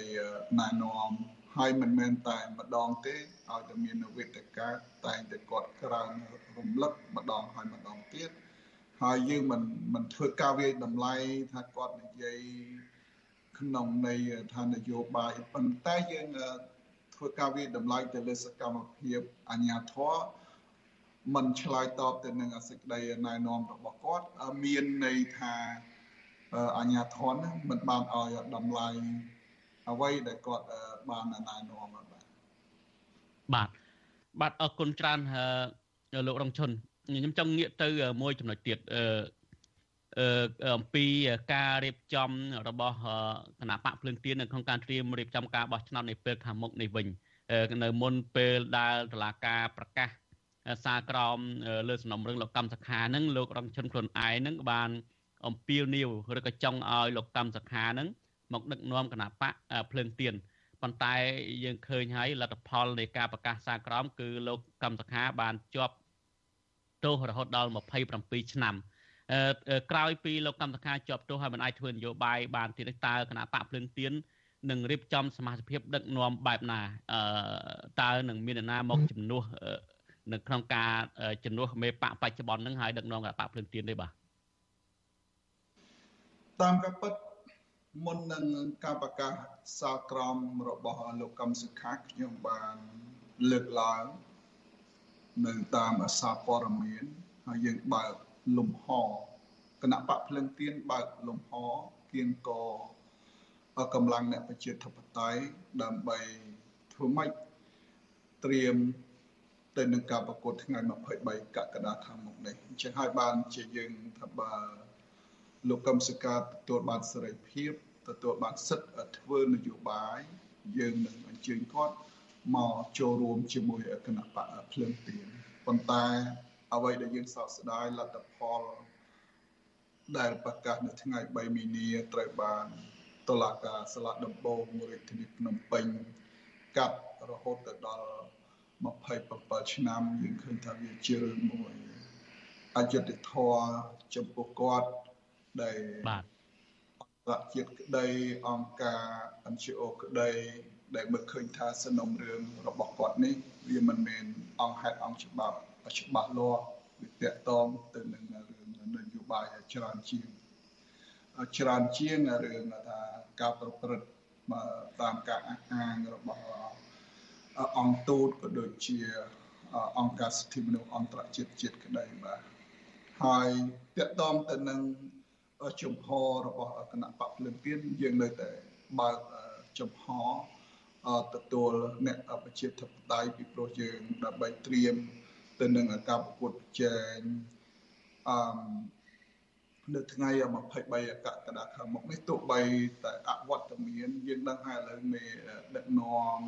ណែនាំ ហើយមិនមែនតែម្ដងទេឲ្យតែមានវេទិកាតែងតែគាត់ក្រើនរំលឹកម្ដងហើយម្ដងទៀតហើយយើងមិនមិនធ្វើការវាយតម្លៃថាគាត់និយាយក្នុងន័យថានយោបាយប៉ុន្តែយើងធ្វើការវាយតម្លៃទៅលើសកម្មភាពអញ្ញាធរมันឆ្លើយតបទៅនឹងសេចក្តីណែនាំរបស់គាត់មានន័យថាអញ្ញាធនមិនបានឲ្យតម្លៃ អ្វីដែលគាត់បានណែនាំបាទបាទបាទអរគុណច្រើនលោករងឈុនខ្ញុំចង់ងាកទៅមួយចំណុចទៀតអឺអំពីការរៀបចំរបស់គណៈបកភ្លើងទៀននៅក្នុងការត្រៀមរៀបចំការបោះឆ្នោតនៅពេលខាងមុខនេះវិញនៅមុនពេលដែលតឡាការប្រកាសសារក្រមលើសំណុំរឿងលោកកម្មសខានឹងលោករងជនខ្លួនឯងនឹងបានអំពាវនាវឬក៏ចង់ឲ្យលោកកម្មសខានឹង មកដឹកនាំគណៈបកភ្លើងទៀនប៉ុន្តែយើងឃើញហើយលទ្ធផលនៃការប្រកាសសារក្រមគឺលោកកម្មសខាបានជាប់ទោសរហូតដល់27ឆ្នាំក្រោយពីលោកកម្មសខាជាប់ទោសហើយមិនអាចធ្វើនយោបាយបានទៀតតើគណៈបកភ្លើងទៀននឹងរៀបចំសមាជិកដឹកនាំបែបណាតើនឹងមានអ្នកណាមកជំនួសនៅក្នុងការជំនួសមេបកបច្ចុប្បន្ននឹងហើយដឹកនាំគណៈបកភ្លើងទៀនទេបាទតាមការពិត មុននឹងការប្រកាសសាលក្រមរបស់លោកកឹមសុខាខ្ញុំបានលើកឡើងនៅតាមសារព័ត៌មាន ហើយយើងបើកលំហគណៈបកភ្លឹងទៀនបើកលំហគៀងកកម្លាំងអ្នកប្រជាធិបតេយ្យដើម្បីធ្វើម៉េចត្រៀមទៅនឹងការប្រកួតថ្ងៃ23កក្កដាខាងមុខនេះអញ្ចឹងហើយបានជាយើងថាបើ លោកកឹមសុខាទទួលបានសេរីភាពទទួលបានសិទ្ធិធ្វើនយោបាយយើងនឹងអញ្ជើញគាត់មកចូលរួមជាមួយគណៈបកភ្លើងទៀនប៉ុន្តែអ្វីដែលយើងសោកស្ដាយលទ្ធផលដែលប្រកាសនៅថ្ងៃ3មីនាត្រូវបានតុលាការសាលាដំបងរាជធានីភ្នំពេញកាត់រហូតទៅដល់27ឆ្នាំយើងឃើញថាវាជារឿងមួយអយុត្តិធម៌ចំពោះគាត់ ដែលបាទអន្តរជាតិក្តីអង្គការ NGO ក្តី ដែលមើលឃើញថាសំណុំរឿងរបស់គាត់នេះវាមិនមែនអង្គហេតុអង្គច្បាប់ច្បាស់លាស់វាតកតងទៅនឹងរឿងនយោបាយច្រើនជាងច្រើនជាងរឿងថាការប្រព្រឹត្តតាមការអះអាងរបស់អង្គទូតក៏ដូចជាអង្គការសិទ្ធិមនុស្សអន្តរជាតិជាតិក្តីបាទហើយតកតងទៅនឹង ជំហររបស់គណៈបកភ្លើងទៀនយើងនៅតែបើកចំហទទួលអ្នកប្រជាធិបតេយ្យពីព្រោះយើងដើម្បីត្រៀមទៅនឹងការប្រកួតប្រជែងអឺនៅថ្ងៃ23កក្កដាខាងមុខនេះទោះបីតែអវត្តមានយើងដឹងហើយឥឡូវមេដឹកនាំ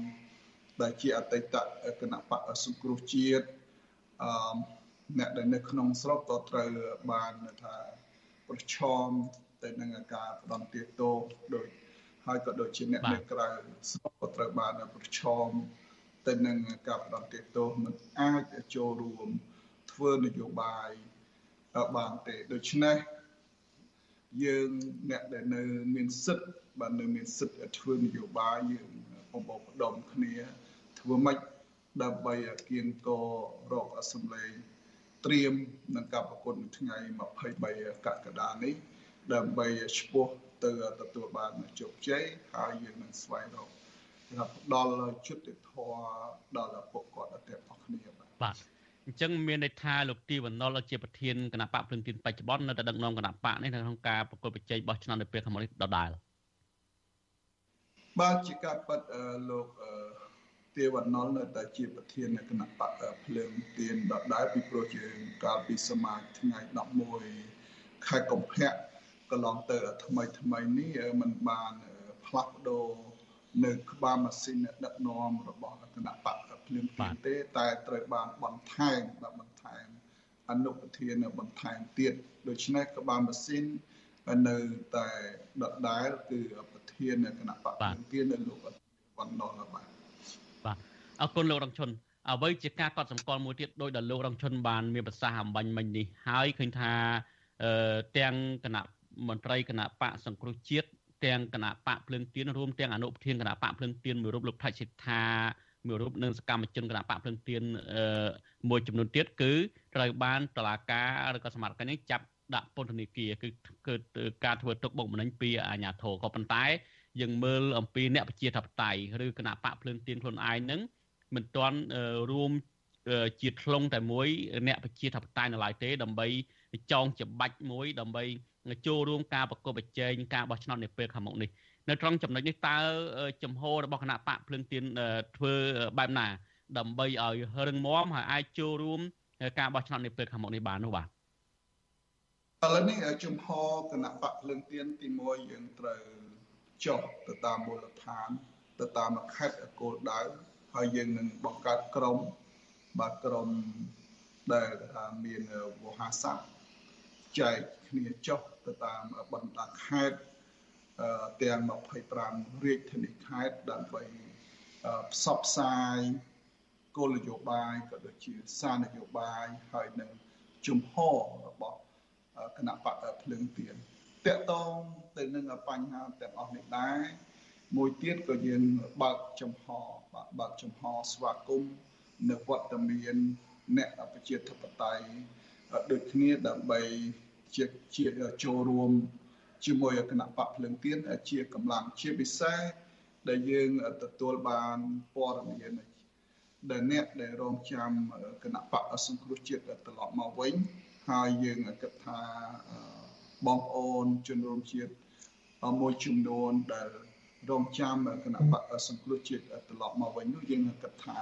ដែលជាអតីតគណៈបកសង្គ្រោះជាតិអឺអ្នកដែលនៅក្នុងស្រុកក៏ត្រូវបានថា ប្រឈមទៅនឹងការផ្ដន់ទាទោសដោយហើយក៏ដូចជាអ្នកនៅក្រៅស្រុកក៏ត្រូវបានប្រឈមទៅនឹងការផ្ដន់ទាទោសមិនអាចចូលរួមធ្វើនយោបាយបានទេដូច្នេះយើងអ្នកដែលនៅមានសិទ្ធិបាននៅមានសិទ្ធិធ្វើនយោបាយយើងបំបបដុំគ្នាធ្វើម៉េចដើម្បីគៀងករកអសម្លេង ត្រៀមនឹងការប្រកួតនៅថ្ងៃ23កក្កដានេះ ដើម្បីឈ្មោះទៅទទួលបានជោគជ័យហើយយើងនឹងស្វែងរកថាផ្ដល់យុត្តិធម៌ដល់ពួកគាត់ទាំងអស់គ្នាបាទអញ្ចឹងមានន័យថាលោកទីវណ្ណុលជាប្រធានគណៈបកភ្លឹងទីនបច្ចុប្បន្ននៅតែដឹកនាំគណៈបកនេះនៅក្នុងការប្រកួតប្រជែងបោះឆ្នោតនៅពេលខាងមុខនេះដដែលបាទជាការប៉ັດលោក ទេវណ្ណុលនៅតែជាប្រធានគណៈបកភ្លើងទៀនដដែលពីព្រោះយើងកាលពីសមាជថ្ងៃ11ខែកុម្ភៈកន្លងទៅថ្មីថ្មីនេះมันបានផ្លាស់ប្ដូរនៅក្បាលម៉ាស៊ីនដឹកនាំរបស់គណៈបកភ្លាមភ្លាមទេ តែត្រូវបានបន្ថែមបាទបន្ថែមអនុប្រធានបន្ថែមទៀតដូច្នេះក្បាលម៉ាស៊ីននៅតែដដែលគឺប្រធានគណៈបកភ្លាមភ្លាមនៅលោកបណ្ដោះបាទបាទ អរគុណលោករងឈុនអ្វីជាការកត់សម្គាល់មួយទៀតដោយដែលលោករងឈុនបានមានប្រសាសន៍អំបញ្ញមិញនេះហើយឃើញថាអឺទាំងគណៈមន្ត្រីគណៈបកសង្គ្រោះជាតិទាំងគណៈបកភ្លើងទៀនរួមទាំងអនុប្រធានគណៈបកភ្លើងទៀនមួយរូបលោកថៃសិដ្ឋាមួយរូបនិងសកម្មជនគណៈបកភ្លើងទៀនមួយចំនួនទៀតគឺត្រូវបានតឡាការឬក៏សមត្ថកិច្ចនេះចាប់ដាក់ពន្ធនាគារគឺគឺការធ្វើទុកបុកម្នេញពីអាជ្ញាធរក៏ប៉ុន្តែយើងមើលអំពីអ្នកប្រជាធិបតេយ្យឬគណៈបកភ្លើងទៀនខ្លួនឯងនឹង មិនទាន់រួមជាធ្លុងតែមួយអ្នកប្រជាធិបតេយ្យនៅឡើយទេ ដើម្បីចងច្បាច់មួយ ដើម្បីចូលរួមការប្រកបប្រជែងការបោះឆ្នោតនាពេលខាងមុខនេះនៅត្រង់ចំណុចនេះតើចំហរបស់គណៈបកភ្លឹងទៀនធ្វើបែបណា ដើម្បីឲ្យរឹងមាំហើយអាចចូលរួមការបោះឆ្នោតនាពេលខាងមុខនេះបាននោះបាទឥឡូវនេះចំហគណៈបកភ្លឹងទៀនទី1យើងត្រូវចុះទៅតាមមូលដ្ឋាន ទៅតាមខេត្តគោលដៅ ហើយយើងនឹងបង្កើតក្រុមបាទក្រុមដែលថាមានវោហារស័ព្ទចែកគ្នាចុះទៅតាមបណ្ដាខេត្តទាំង25រាជធានីខេត្តដើម្បីផ្សព្វផ្សាយគោលនយោបាយក៏ដូចជាសារនយោបាយហើយនឹងជំហររបស់គណៈបកភ្លើងទៀនតកតងទៅនឹងបញ្ហាទាំងអស់នេះដែរមួយទៀតក៏យើងបើកចំហ បើកចំហស្វាគមន៍នៅវត្តមានអ្នកប្រជាធិបតេយ្យដូចគ្នាដើម្បីជាជាចូលរួមជាមួយគណៈបកភ្លើងទៀនជាកម្លាំងជាពិសេសដែលយើងទទួលបានព័ត៌មានដែលអ្នកដែលរងចាំគណៈបកសង្គ្រោះជាតិត្រឡប់មកវិញហើយយើងគិតថាបងប្អូនជនរួមជាតិមួយចំនួនដែល រងចាំគណៈបកសង្គ្រោះជាតិត្រឡប់មកវិញនោះយើងគិតថា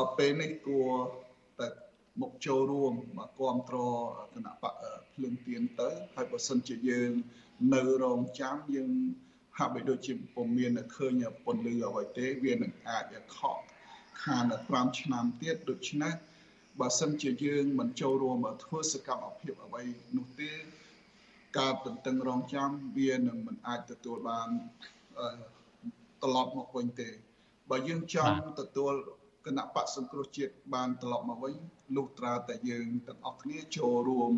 អពេលនេះគួរតែមកចូលរួមមកគ្រប់គ្រងគណៈបកភ្លើងទៀនទៅហើយបើសិនជាយើងនៅរងចាំយើងហាក់បីដូចជាពុំមានឃើញពន្លឺអ្វីទេវានឹងអាចខកខាន5ឆ្នាំទៀតដូច្នេះបើសិនជាយើងមិនចូលរួមធ្វើសកម្មភាពអ្វីនោះទេការទន្ទឹងរង់ចាំវានឹងមិនអាចទទួលបាន ត្រឡប់មកវិញទេ បើយើងចង់ទទួលគណៈបកសង្គ្រោះជាតិបានត្រឡប់មកវិញលុះត្រាតែយើងទាំងអស់គ្នាចូលរួម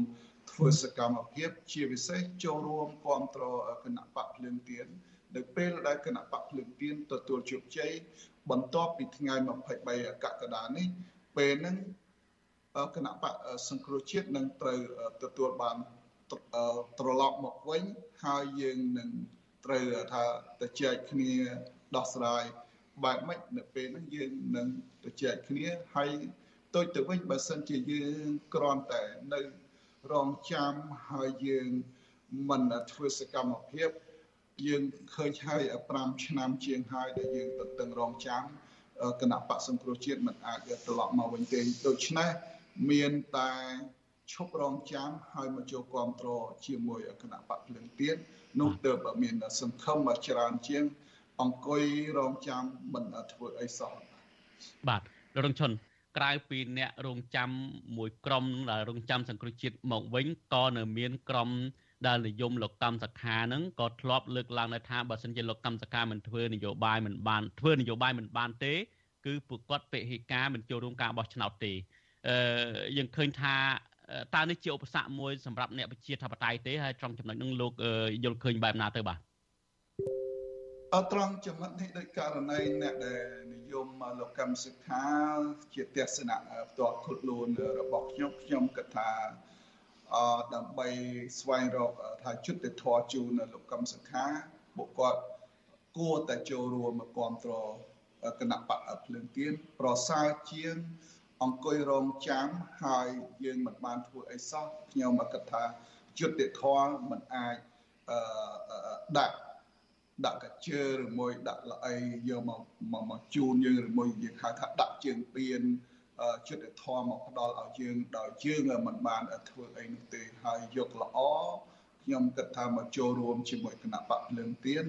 ធ្វើសកម្មភាពជាពិសេសចូលរួមគ្រប់គ្រងគណៈបកភ្លើងទៀននៅពេលដែលគណៈបកភ្លើងទៀនទទួលជោគជ័យបន្ទាប់ពីថ្ងៃ23កក្កដានេះពេលហ្នឹងគណៈបកសង្គ្រោះជាតិនឹងត្រូវទទួលបានត្រឡប់មកវិញហើយយើងនឹង ត្រូវថាទៅចែកគ្នាដោះស្រាយបែបម៉េចនៅពេលហ្នឹងយើងនឹងទៅចែកគ្នាហើយទុយទៅវិញបើសិនជាយើងគ្រាន់តែនៅរងចាំហើយយើងមិនធ្វើសកម្មភាពយើងឃើញហើយ5ឆ្នាំជាងហើយដែលយើងទៅតឹងរងចាំគណៈបកសង្គ្រោះជាតិមិនអាចត្រឡប់មកវិញទេដូច្នេះមានតែឈប់រងចាំហើយមកចូលគ្រប់គ្រងជាមួយគណៈបកភ្លឹងទៀត នោះទើបមានសង្ឃឹមច្រើនជាង អង្គុយរងចាំមិនធ្វើអីសោះបាទលោករងឈុនក្រៅពីអ្នករងចាំមួយក្រុមដែលរងចាំសង្គ្រោះជាតិមកវិញក៏នៅមានក្រុមដែលនិយមលោកកម្មសខានឹងក៏ធ្លាប់លើកឡើងដែរថាបើសិនជាលោកកម្មសខាមិនធ្វើនយោបាយមិនបានធ្វើនយោបាយមិនបានទេ គឺពួកគាត់ពេហិកាមិនចូលរួមការបោះឆ្នោតទេអឺយើងឃើញថា តើនេះជាឧបសគ្គមួយសម្រាប់អ្នកប្រជាធិបតេយ្យទេហើយត្រង់ចំណុចនោះលោកយល់ឃើញបែបណាទៅបាទអត្រង់ចំណុចនេះដោយករណីអ្នកដែលនិយមលោកកម្មសិក្ខាជាទស្សនៈផ្ទាល់ខ្លួនរបស់ខ្ញុំខ្ញុំគិតថាអដើម្បីស្វែងរកថាយុទ្ធធរជូនលោកកម្មសិក្ខាបុគ្គលគួរតែចូលរួមមកគ្រប់គ្រងគណៈបកភ្លើងទៀនប្រសើរជាង អង្គុយរងចាំហើយយើងមិនបានធ្វើអីសោះខ្ញុំមកគិតថាយុទ្ធធម៌មិនអាចអឺដាក់ដាក់កាជើឬមួយដាក់ល្អីយកមកមកជូនយើងឬមួយយើងហៅថាដាក់ជើងពៀនចិត្តធម៌មកផ្ដល់ឲ្យយើងដោយយើងមិនបានធ្វើអីនោះទេហើយយកល្អខ្ញុំគិតថាមកចូលរួមជាមួយគណៈបកភ្លើងទៀន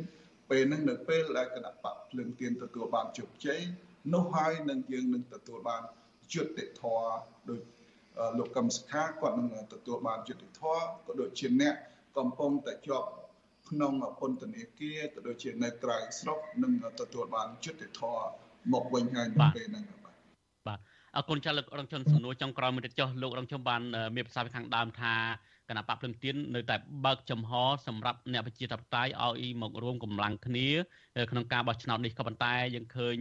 ពេលហ្នឹងនៅពេលដែលគណៈបកភ្លើងទៀនទទួលបានជោគជ័យនោះហើយនឹងយើងនឹងទទួលបាន យុត្តិធម៌ដោយលោកកឹមសុខាគាត់នឹងទទួលបានយុត្តិធម៌ក៏ដូចជាអ្នកកំពុងតែជាប់ក្នុងពន្ធនាគារក៏ដូចជានៅក្រៅស្រុកនឹងទទួលបានយុត្តិធម៌មកវិញហើយនៅពេលហ្នឹងបាទបាទអរគុណចាស់លោករងជនសំណួរចុងក្រោយមួយទៀតចុះលោករងជនបានមានប្រសាសន៍ខាងដើមថាគណៈបកភ្លឹងទៀននៅតែបើកចំហសម្រាប់អ្នកប្រជាធិបតេយ្យឲ្យមករួមកម្លាំងគ្នា ក្នុងការបោះឆ្នោតនេះក៏ប៉ុន្តែយើងឃើញ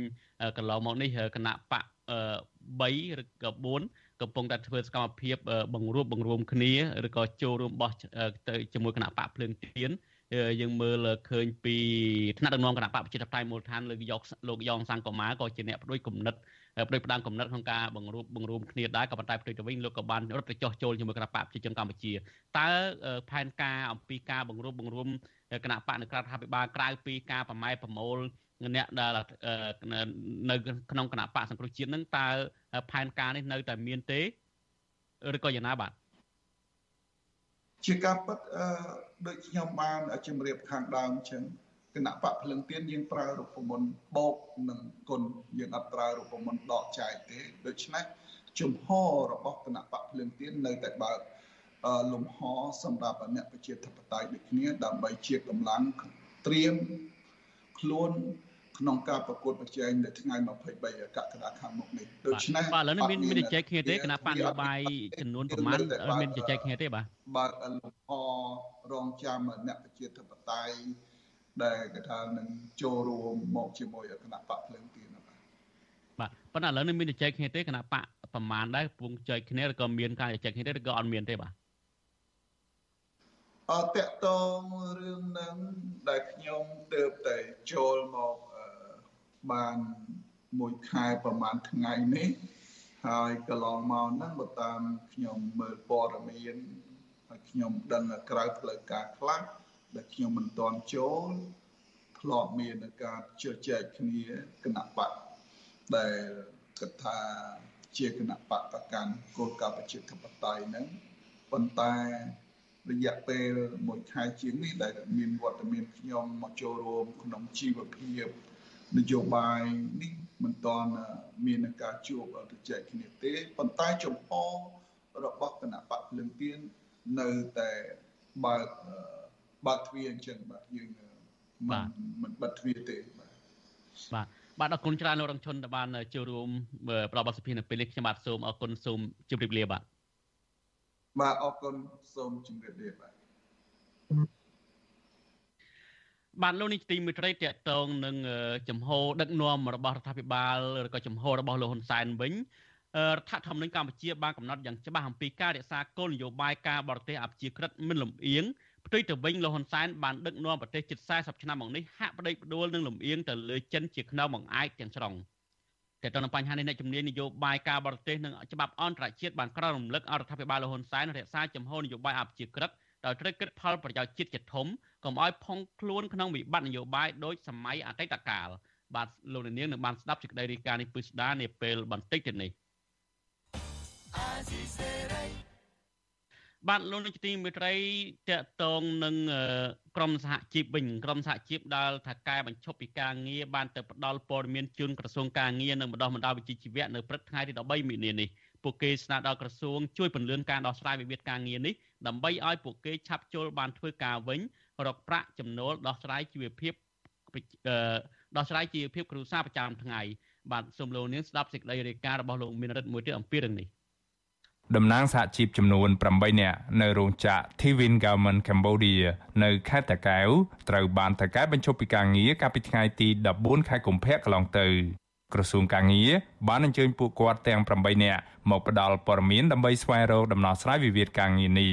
កន្លងមកនេះគណៈបក 3ឬក៏4កំពុងតែធ្វើសកម្មភាពបង្រួបបង្រួមគ្នាឬក៏ចូលរួមបោះទៅជាមួយគណៈបកភ្លើងទៀន យើងមើលឃើញពីថ្នាក់ដឹកនាំគណៈបកប្រជាធិបតេយ្យមូលដ្ឋានលើកយកលោកយ៉ងសង្គមាក៏ជាអ្នកផ្ដួចគំនិតផ្ដួចផ្ដើមគំនិតក្នុងការបង្រួបបង្រួមគ្នាដែរក៏ប៉ុន្តែផ្ទុយទៅវិញលោកក៏បានរត់ទៅចោះចូលជាមួយគណៈបកប្រជាជនកម្ពុជាតើផែនការអំពីការបង្រួបបង្រួមគណៈបកនៅក្រៅរដ្ឋាភិបាលក្រៅពីការប្រម៉ែប្រមូលអ្នកដែលនៅក្នុងគណៈបកសង្គ្រោះជាតិនឹងតើផែនការនេះនៅតែមានទេឬក៏យ៉ាងណាបាទជាការពិតអឺ ដូចខ្ញុំបានជម្រាបខាងដើមអញ្ចឹងគណៈបកភ្លឹងទៀនយើងប្រើរូបមន្តបោកនិងគុណយើងអត់ប្រើរូបមន្តដកចែកទេដូច្នេះជំហររបស់គណៈបកភ្លឹងទៀននៅតែបើកលំហសម្រាប់អ្នកប្រជាធិបតេយ្យដូចគ្នាដើម្បីជាកម្លាំងត្រៀមខ្លួន ក្នុងការប្រកួតប្រជែងនៅថ្ងៃ23កក្កដាខាងមុខនេះដូច្នេះបាទឥឡូវនេះមានមានចែកគ្នាទេគណៈបញ្ញបាយចំនួនប្រមាណមានចែកគ្នាទេបាទបាទលំហរងចាំអ្នកប្រជាធិបតេយ្យដែលគេថានឹងចូលរួមមកជាមួយគណៈបកភ្លើងទៀនបាទបាទប៉ុន្តែឥឡូវនេះមានចែកគ្នាទេគណៈបកប្រមាណដែរពងចែកគ្នាឬក៏មានការចែកគ្នាទេឬក៏អត់មានទេបាទអត់តកតងរឿងហ្នឹងដែលខ្ញុំទៅតែចូលមក បានមួយខែប្រហែលថ្ងៃនេះហើយកន្លងមកហ្នឹងបើតាមខ្ញុំមើលព័ត៌មានហើយខ្ញុំដឹងក្រៅផ្លូវការខ្លះដែលខ្ញុំមិនទាន់ចូលធ្លាប់មានការជជែកគ្នាគណៈបកដែលគិតថាជាគណៈបកប្រកាន់គោលការណ៍ប្រជាធិបតេយ្យហ្នឹងប៉ុន្តែរយៈពេលមួយខែជាងនេះដែលមានវត្តមានខ្ញុំមកចូលរួមក្នុងជីវភាព នយោបាយនេះមិនទាន់មានការជួបទៅចែកគ្នាទេប៉ុន្តែចំហរបស់គណៈបកភ្លឹងទៀននៅតែបើកបើកទ្វារអញ្ចឹងបាទយើងមិនមិនបិទទ្វារទេបាទបាទបាទអរគុណច្រើនលោករងឈុនដែលបានចូលរួមផ្ដល់បទសភានៅពេលនេះខ្ញុំបាទសូមអរគុណសូមជម្រាបលាបាទបាទអរគុណសូមជម្រាបលាបាទ បាទលោកនេះទីមួយត្រីតកតងនឹងចំហដឹកនាំរបស់រដ្ឋាភិបាលឬក៏ចំហរបស់លោកហ៊ុនសែនវិញរដ្ឋធម្មនុញ្ញកម្ពុជាបានកំណត់យ៉ាងច្បាស់អំពីការរក្សាគោលនយោបាយការបរទេសអព្យាក្រឹតមិនលំអៀងផ្ទុយទៅវិញលោកហ៊ុនសែនបានដឹកនាំប្រទេសជិត40ឆ្នាំមកនេះហាក់ប្តីផ្ដួលនឹងលំអៀងទៅលើចិនជាខ្នងបង្អែកទាំងស្រុងតែទៅនឹងបញ្ហានេះអ្នកជំនាញនយោបាយការបរទេសនិងច្បាប់អន្តរជាតិបានក្រៅរំលឹកអរដ្ឋាភិបាលលោកហ៊ុនសែនរក្សាចំហនយោបាយអព្យាក្រឹត ដោយត្រូវគិតផលប្រយោជន៍ជាតិជាធំកុំឲ្យផុងខ្លួនក្នុងវិបត្តិនយោបាយដោយសម័យអតីតកាលបាទលោកនាងនឹងបានស្ដាប់សេចក្តីរាយការណ៍នេះពិស្ដានាពេលបន្តិចទៀតនេះបាទលោកនាយកទីមេត្រីតកតងនឹងក្រមសហជីពវិញក្រមសហជីពដែលថាកែបញ្ឈប់ពីការងារបានទៅផ្ដល់ព័ត៌មានជូនក្រសួងការងារនិងបណ្ដោះបណ្ដាលវិជ្ជាជីវៈនៅព្រឹកថ្ងៃទី13មីនានេះ ពួកគេស្នើដល់ក្រសួងជួយពន្លឿនការដោះស្រាយវិវាទការងារនេះដើម្បីឲ្យពួកគេឆាប់ចូលបានធ្វើការវិញរកប្រាក់ចំណូលដោះស្រាយជីវភាពដោះស្រាយជីវភាពគ្រួសារប្រចាំថ្ងៃបាទសូមលោកនាងស្ដាប់សេចក្តីរាយការណ៍របស់លោកមានរិទ្ធមួយទៀតអំពីរឿងនេះតំណាងសហជីពចំនួន8នាក់នៅរោងចក្រ Thivin Garment Cambodia នៅខេត្តតាកែវត្រូវបានតកែបញ្ឈប់ពីការងារកាលពីថ្ងៃទី14ខែកុម្ភៈកន្លងទៅ ក្រសួងការងារបានអញ្ជើញពួកគាត់ទាំង8នាក់មកផ្ដល់ព័ត៌មានដើម្បីស្វែងរកដំណោះស្រាយវិវាទការងារនេះ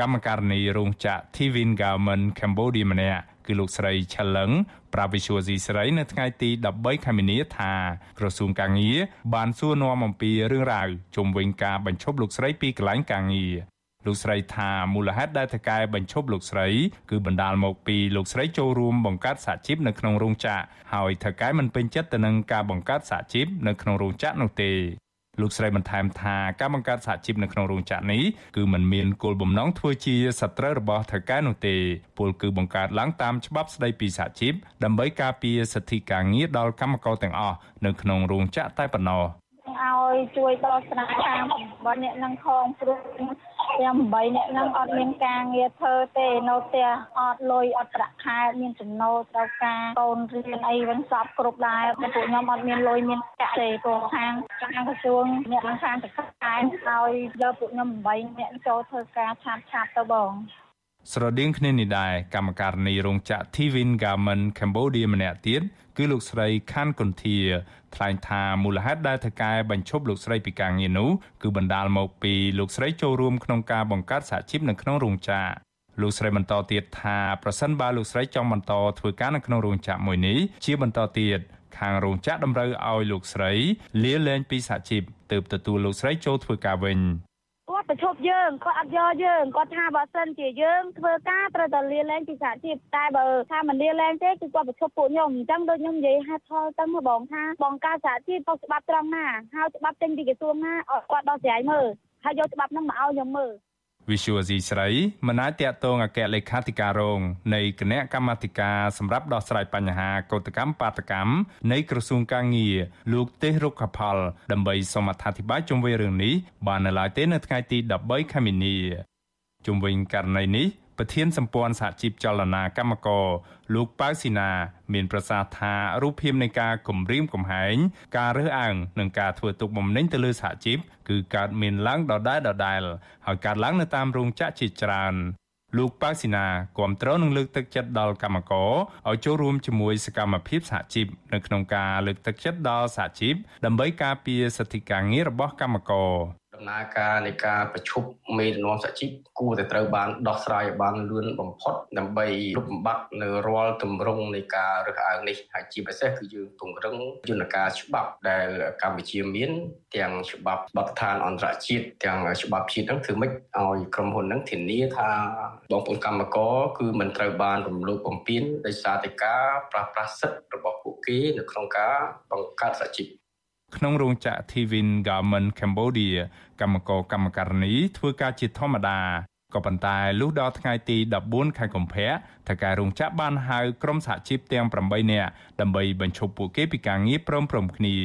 កម្មការនីរោងចក្រ Thivin Garment Cambodia ម្នាក់គឺលោកស្រីឆលឹងប្រាវិសុយស៊ីស្រីនៅថ្ងៃទី13ខែមីនាថាក្រសួងកាងារបានសួរនាំអំពីរឿងរ៉ាវជុំវិញការបញ្ឈប់លោកស្រីពីកន្លែងកាងារ លោកស្រីថាមូលហេតុដែលតកែបញ្ឈប់លោកស្រីគឺបណ្ដាលមកពីលោកស្រីចូលរួមបង្កើតសហជីពនៅក្នុងរោងចក្រហើយតកែមិនពេញចិត្តទៅនឹងការបង្កើតសហជីពនៅក្នុងរោងចក្រនោះទេលោកស្រីបន្ថែមថាការបង្កើតសហជីពនៅក្នុងរោងចក្រនេះគឺมันមានគោលបំណងធ្វើជាសត្រូវរបស់ថៅកែនោះទេពលគឺបង្កើតឡើងតាមច្បាប់ស្តីពីសហជីពដើម្បីការពារសិទ្ធិការងារដល់កម្មករទាំងអស់នៅក្នុងរោងចក្រតែប៉ុណ្ណោះឲ្យជួយដោះស្រាយតាមបើអ្នកនឹងខំព្រោះ ទាំង8អ្នកហ្នឹងអត់មានការងារធ្វើទេនៅផ្ទះអត់លុយអត់ប្រាក់ខែមានចំណូលត្រូវការកូនរៀនអីវិញសពគ្រប់ដែរពួកខ្ញុំអត់មានលុយមានកាក់ទេព្រោះខាងខាងក្រសួងអ្នកនឹងខាងតកែឲ្យយកពួកខ្ញុំ8អ្នកចូលធ្វើការឆាប់ឆាប់ទៅបង ស្រដៀងគ្នានេះដែរកម្មការនីរោងចក្រ Tivin Garment Cambodia ម្នាក់ទៀតគឺលោកស្រីខាន់កុនធាថ្លែងថាមូលហេតុដែលថកែបញ្ឈប់លោកស្រីពីការងារនោះគឺបណ្ដាលមកពីលោកស្រីចូលរួមក្នុងការបង្កើតសហជីពនៅក្នុងរោងចក្រលោកស្រីបន្តទៀតថាប្រសិនបើលោកស្រីចង់បន្តធ្វើការនៅក្នុងរោងចក្រមួយនេះជាបន្តទៀតខាងរោងចក្រតម្រូវឲ្យលោកស្រីលាលែងពីសហជីពទើបទទួលលោកស្រីចូលធ្វើការវិញគាត់ ប្រឈប់យើងគាត់អត់យកយើងគាត់ថាបើសិនជាយើងធ្វើការត្រូវតែលាលែងពីសហជីពតែបើថាមិនលាលែងទេគឺគាត់ប្រឈប់ពួកខ្ញុំអញ្ចឹងដូចខ្ញុំនិយាយហេតុផលទៅបងថាបងការសហជីពទៅច្បាប់ត្រង់ណាហើយច្បាប់ចេញពីក្រសួងណាអត់គាត់ដោះស្រាយមើលហើយយកច្បាប់ហ្នឹងមកឲ្យខ្ញុំមើល វិសុវអាស៊ីស្រីមិនអាចតាក់ទងអគ្គលេខាធិការរងនៃគណៈកម្មាធិការសម្រាប់ដោះស្រាយបញ្ហាកោតកម្មបាតកម្មនៃក្រសួងកាងារលោកទេសរុក្ខផលដើម្បីសូមអធិប្បាយជុំវិញរឿងនេះបាននៅឡើយទេនៅថ្ងៃទី13ខែមីនាជុំវិញករណីនេះ ប្រធានសម្ព័ន្ធសហជីពចលនាកម្មករលោកប៉ៅស៊ីណា មានប្រសាសន៍ថារូបភាពនៃការគំរាមកំហែងការរើសអើងនិងការធ្វើទុកបុកម្នេញទៅលើសហជីពគឺកើតមានឡើងដដែលដដែលហើយកើតឡើងនៅតាមរោងចក្រជាច្រើនលោកប៉ៅស៊ីណាគ្រប់គ្រងនឹងលើកទឹកចិត្តដល់កម្មករឲ្យចូលរួមជាមួយសកម្មភាពសហជីពនៅក្នុងការលើកទឹកចិត្តដល់សហជីពដើម្បីការពារសិទ្ធិការងាររបស់កម្មករ ដំណើរការនៃការប្រជុំមេដឹកនាំសហជីពគួរតែត្រូវបានដោះស្រាយឲ្យបានលឿនបំផុតដើម្បីលុបបំបាត់នៅរាល់ទម្រង់នៃការរើសអើងនេះហើយជាពិសេសគឺយើងពង្រឹងយន្តការច្បាប់ដែលកម្ពុជាមាន ទាំងច្បាប់បទដ្ឋានអន្តរជាតិទាំងច្បាប់ជាតិហ្នឹងធ្វើម៉េចឲ្យក្រុមហ៊ុនហ្នឹងធានាថាបងប្អូនកម្មករគឺមិនត្រូវបានរំលោភបំពានដោយសារតែការប្រាស្រ័យសិទ្ធិរបស់ពួកគេនៅក្នុងការបង្កើតសហជីព ក្នុងរោងចក្រ Thivin Garment Cambodia កម្មករកម្មការនីធ្វើការជាធម្មតាក៏ប៉ុន្តែលុះដល់ថ្ងៃទី14ខែកុម្ភៈថៅកែរោងចក្របានហៅក្រុមសហជីពទាំង8នាក់ដើម្បីបញ្ឈប់ពួកគេពីការងារព្រមព្រំគ្នា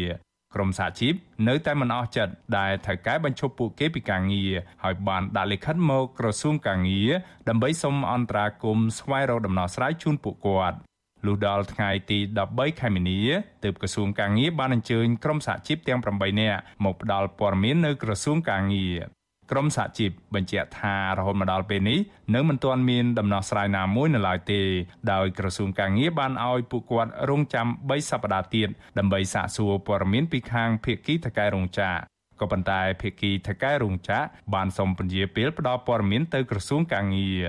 ក្រុមសហជីពនៅតែមិនអស់ចិត្តដែលថៅកែបញ្ឈប់ពួកគេពីការងារហើយបានដាក់លិខិតមកក្រសួងការងារដើម្បីសុំអន្តរាគមន៍ស្វែងរកដំណោះស្រាយជូនពួកគាត់ លុះដល់ថ្ងៃទី13ខែមីនាទើបក្រសួងកាងារបានអញ្ជើញក្រុមសហជីពទាំង8នាក់មកផ្ដល់ព័ត៌មាននៅក្រសួងកាងារក្រមសហជីពបញ្ជាក់ថារហូតមកដល់ពេលនេះនៅមិនទាន់មានដំណោះស្រាយណាមួយនៅឡើយទេដោយក្រសួងកាងារបានឲ្យពួកគាត់រងចាំ3សប្តាហ៍ទៀតដើម្បីសាកសួរព័ត៌មានពីខាងភៀកគីថកែរោងចក្រក៏ប៉ុន្តែភៀកគីថកែរោងចក្របានសូមពន្យាពេលផ្ដល់ព័ត៌មានទៅក្រសួងកាងារ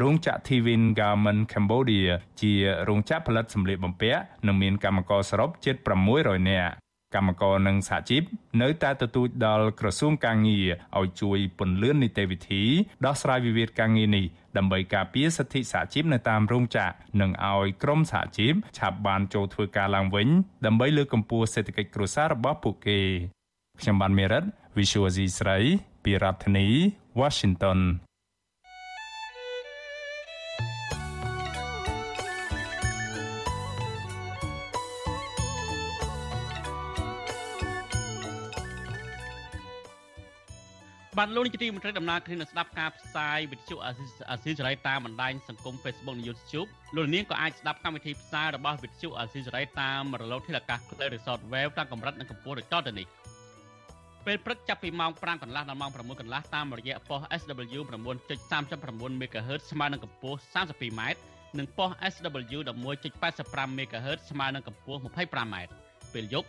រោងចក្រ Thivin Garment Cambodia ជារោងចក្រផលិតសម្លៀកបំពាក់និងមានកម្មករសរុបជិត600នាក់កម្មករនិងសហជីពនៅតែទទូចដល់ក្រសួងកាងារឲ្យជួយពន្លឿននីតិវិធីដោះស្រាយវិវាទកាងារនេះដើម្បីការពារសិទ្ធិសហជីពនៅតាមរោងចក្រនិងឲ្យក្រុមសហជីពឆាប់បានចូលធ្វើការឡើងវិញដើម្បីលើកកម្ពស់សេដ្ឋកិច្ចគ្រួសាររបស់ពួកគេខ្ញុំបានមេរិត Visual C ស្រី ពីរដ្ឋធានី Washington បាទលោកនាយកទីមន្ត្រីដំណើរគ្នានឹងស្ដាប់ការផ្សាយវិទ្យុអាស៊ីសេរីតាមបណ្ដាញសង្គម Facebook និង YouTube លោកនាងក៏អាចស្ដាប់កម្មវិធីផ្សាយរបស់វិទ្យុអាស៊ីសេរីតាមរលកធាតុអាកាស Play Resort Wave តាមកម្រិតនិងកម្ពស់ដូចតទៅនេះពេលព្រឹកចាប់ពីម៉ោង5កន្លះដល់ម៉ោង6កន្លះតាមរយៈប៉ុស SW 9.39 MHz ស្មើនឹងកម្ពស់ 32m និងប៉ុស SW 11.85 MHz ស្មើនឹងកម្ពស់ 25m ពេលយប់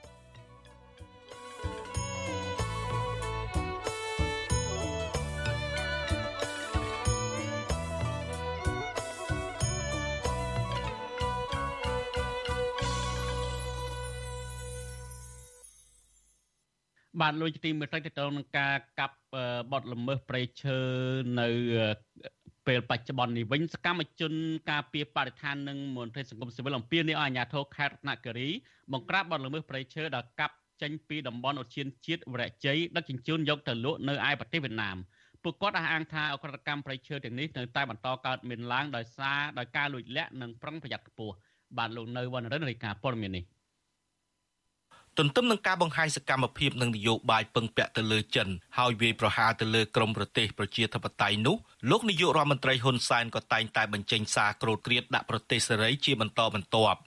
បាទលោកទីមេត្រីទៅទៅនឹងការកាប់បទល្មើសព្រៃឈើនៅពេលបច្ចុប្បន្ននេះវិញសកម្មជនការពារបរិស្ថាននិងមន្ត្រីសង្គមស៊ីវិលអំពាវនាវឲ្យអាជ្ញាធរខេត្តរតនគិរីបង្ក្រាបបទល្មើសព្រៃឈើដែលកាប់ចេញពីតំបន់ឧទ្យានជាតិវរៈជ័យដឹកជញ្ជូនយកទៅលក់នៅឯប្រទេសវៀតណាមពួកគាត់អះអាងថាអក្រិតកម្មព្រៃឈើទាំងនេះនៅតែបន្តកើតមានឡើងដោយសារដោយការលួចលាក់និងប្រឹងប្រយ័ត្នខ្ពស់បាទលោកនៅវណ្ណរិនរាយការណ៍ព័ត៌មាននេះ ទន្ទឹមនឹងការបង្ហាញសកម្មភាពនិងនយោបាយពឹងពាក់ទៅលើចិនហើយវាយប្រហារទៅលើក្រមប្រទេសប្រជាធិបតេយ្យនោះលោកនាយករដ្ឋមន្ត្រីហ៊ុនសែនក៏តែងតែបញ្ចេញសារក្រោតក្រៀតដាក់ប្រទេសសេរីជាបន្តបន្ទាប់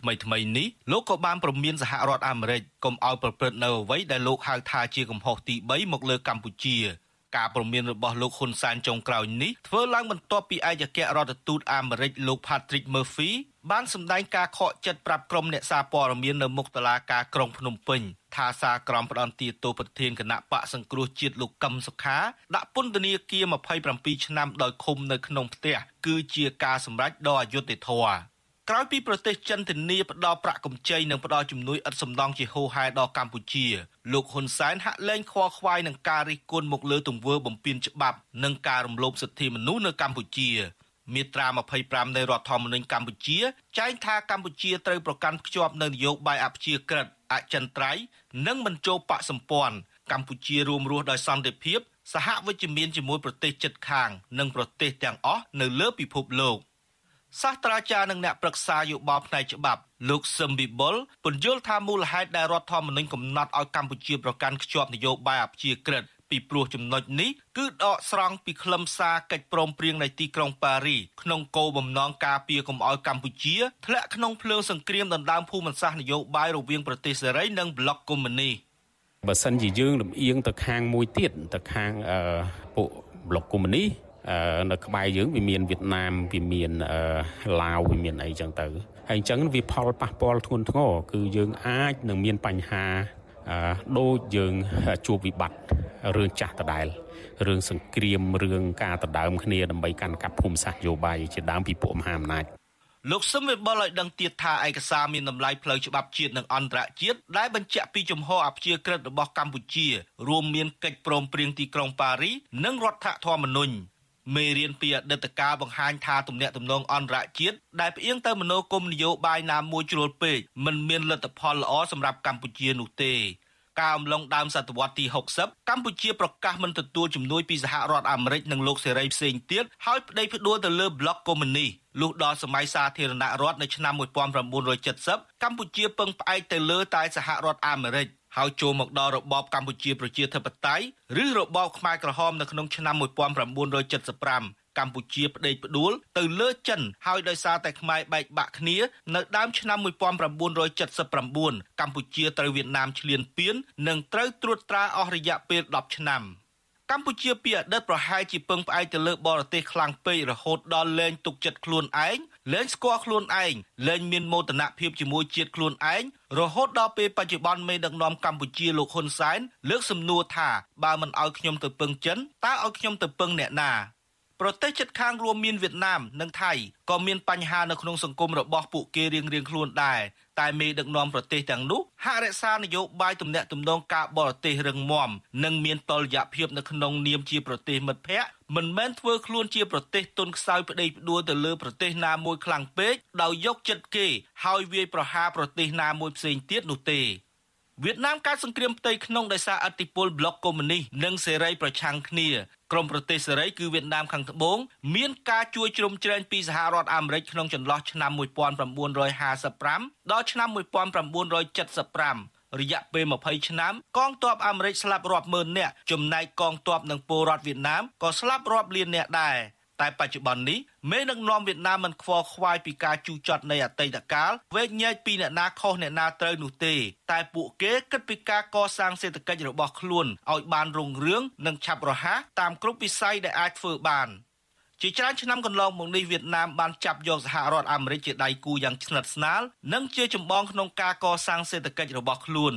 ថ្មីថ្មីនេះលោកក៏បានប្រមានសហរដ្ឋអាមេរិកកុំឲ្យប្រព្រឹត្តនៅអ្វីដែលលោកហៅថាជាកំហុសទី3មកលើកម្ពុជាការព្រមានរបស់លោកហ៊ុនសែនចុងក្រោយនេះធ្វើឡើងបន្ទាប់ពីឯកអគ្គរដ្ឋទូតអាមេរិកលោក Patrick Murphy បានសម្ដែងការខកចិត្តប្រាប់ក្រុមអ្នកសារព័ត៌មាននៅមុខតុលាការក្រុងភ្នំពេញថាសារក្រមផ្ដន្ទាទោសប្រធានគណៈបកសង្គ្រោះជាតិលោកកឹមសុខាដាក់ពន្ធនាគារ27ឆ្នាំដោយឃុំនៅក្នុងផ្ទះគឺជាការសម្រេចដ៏អយុត្តិធម៌ក្រោយពីប្រទេសចិនធានាផ្ដល់ប្រាក់កម្ចីនិងផ្ដល់ជំនួយឥតសំដងជាហូរហែដល់កម្ពុជាលោកហ៊ុនសែនហាក់លែងខ្វល់ខ្វាយនឹងការរិះគន់មកលើទង្វើបំពានច្បាប់និងការរំលោភសិទ្ធិមនុស្សនៅកម្ពុជា មាត្រា25នៃរដ្ឋធម្មនុញ្ញកម្ពុជាចែងថាកម្ពុជាត្រូវប្រកាន់ខ្ជាប់នូវនយោបាយអព្យាក្រឹតអចិន្ត្រៃយ៍និងមិនចូលបកសម្ព័ន្ធកម្ពុជារួមរស់ដោយសន្តិភាព សហវិជ្ជមានជាមួយប្រទេសជិតខាង និងប្រទេសទាំងអស់នៅលើពិភពលោក។សាស្ត្រាចារ្យនិងអ្នកប្រឹក្សាយោបល់ផ្នែកច្បាប់លោកសឹមវិបុលពន្យល់ថាមូលហេតុដែលរដ្ឋធម្មនុញ្ញកំណត់ឲ្យកម្ពុជាប្រកាន់ខ្ជាប់នយោបាយអព្យាក្រឹត ពីព្រោះចំណុចនេះគឺដកស្រង់ពីខ្លឹមសារកិច្ចព្រមព្រៀងនៃទីក្រុងប៉ារីក្នុងគោលបំណងការពារកុំឲ្យកម្ពុជាធ្លាក់ក្នុងភ្លើងសង្គ្រាមដណ្ដើមភូមិសាស្ត្រនយោបាយរវាងប្រទេសសេរីនិងប្លុកកុម្មុយនីសបើសិនជាយើងលំអៀងទៅខាងមួយទៀតទៅខាងពួកប្លុកកុម្មុយនីសនៅក្បែរយើងវាមានវៀតណាមវាមានឡាវវាមានអីចឹងទៅហើយអញ្ចឹងវាផលប៉ះពាល់ធ្ងន់ធ្ងរគឺយើងអាចនឹងមានបញ្ហា ដូចយើងជួបវិបត្តិរឿងចាស់ដដែលរឿងសង្គ្រាមរឿងការដណ្ដើមគ្នាដើម្បីកាន់កាប់ភូមិសាស្ត្រយោបាយជាដើមពីពួកមហាអំណាចលោកសឹមវិបុលឲ្យដឹងទៀតថាឯកសារមានតម្លៃផ្លូវច្បាប់ជាតិនិងអន្តរជាតិដែលបញ្ជាក់ពីជំហរអព្យាក្រឹតរបស់កម្ពុជារួមមានកិច្ចព្រមព្រៀងទីក្រុងប៉ារីសនិងរដ្ឋធម្មនុញ្ញ មេរៀនពីអតីតកាលបង្ហាញថាទំនាក់ទំនងអន្តរជាតិដែលផ្អៀងទៅមនោគមនយោបាយណាមួយជ្រុលពេកមិនមានលទ្ធផលល្អសម្រាប់កម្ពុជានោះទេកាលអំឡុងដើមសតវត្សទី60កម្ពុជាប្រកាសមិនទទួលជំនួយពីសហរដ្ឋអាមេរិកនិងលោកសេរីផ្សេងទៀតហើយប្តីផ្ដួលទៅលើប្លុកកុម្មុយនីសលុះដល់សម័យសាធារណរដ្ឋនៅឆ្នាំ1970កម្ពុជាពឹងផ្អែកទៅលើតែសហរដ្ឋអាមេរិក ហើយចូលមកដល់របបកម្ពុជាប្រជាធិបតេយ្យឬរបបខ្មែរក្រហមនៅក្នុងឆ្នាំ1975កម្ពុជាផ្ដេកផ្ដួលទៅលើចិនហើយដោយសារតែខ្មែរបែកបាក់គ្នានៅដើមឆ្នាំ1979កម្ពុជាត្រូវវៀតណាមឈ្លានពាននិងត្រូវត្រួតត្រាអស់រយៈពេល10ឆ្នាំ។កម្ពុជាពីអតីតប្រហែលជាពឹងផ្អែកទៅលើបរទេសខ្លាំងពេករហូតដល់លែងទុកចិត្តខ្លួនឯង លែងស្គាល់ខ្លួនឯងលែងមានមោទនភាពជាមួយជាតិខ្លួនឯងរហូតដល់ពេលបច្ចុប្បន្នមេដឹកនាំកម្ពុជាលោកហ៊ុនសែនលើកសំណួរថាបើមិនឲ្យខ្ញុំទៅពឹងចិនតើឲ្យខ្ញុំទៅពឹងអ្នកណាប្រទេសជិតខាងរួមមានវៀតណាមនិងថៃក៏មានបញ្ហានៅក្នុងសង្គមរបស់ពួកគេរៀងៗខ្លួនដែរ តែមេដឹកនាំប្រទេសទាំងនោះហាក់រក្សានយោបាយទំនាក់ទំនងការបរទេសរឹងមាំនិងមានតុល្យភាពនៅក្នុងនាមជាប្រទេសមិត្តភ័ក្តិមិនមែនធ្វើខ្លួនជាប្រទេសទុនខ្សោយប្តីផ្ដួលទៅលើប្រទេសណាមួយខ្លាំងពេកដោយយកចិត្តគេហើយវាយប្រហារប្រទេសណាមួយផ្សេងទៀតនោះទេវៀតណាមកើតសង្គ្រាមផ្ទៃក្នុងដោយសារអធិបុលប្លុកកុម្មុយនីសនិងសេរីប្រឆាំងគ្នា ក្រមប្រទេសសេរីគឺវៀតណាមខាងត្បូងមានការជួយជ្រោមជ្រែងពីសហរដ្ឋអាមេរិកក្នុងចន្លោះឆ្នាំ1955ដល់ឆ្នាំ1975រយៈពេល20ឆ្នាំកងទ័ពអាមេរិកស្លាប់រាប់ម៉ឺននាក់ចំណែកកងទ័ពនិងពលរដ្ឋវៀតណាមក៏ស្លាប់រាប់លាននាក់ដែរ តែបច្ចុប្បន្ននេះមេដឹកនាំវៀតណាមមិនខ្វល់ខ្វាយពីការជូរចត់នៃអតីតកាលវែកញែកពីអ្នកណាខុសអ្នកណាត្រូវនោះទេ តែពួកគេគិតពីការកសាងសេដ្ឋកិច្ចរបស់ខ្លួនឲ្យបានរុងរឿងនិងឆាប់រហ័សតាមគ្រប់វិស័យដែលអាចធ្វើបានជាច្រើនឆ្នាំកន្លងមកនេះវៀតណាមបានចាប់យកសហរដ្ឋអាមេរិកជាដៃគូយ៉ាងស្និទ្ធស្នាលនិងជាចម្បងក្នុងការកសាងសេដ្ឋកិច្ចរបស់ខ្លួន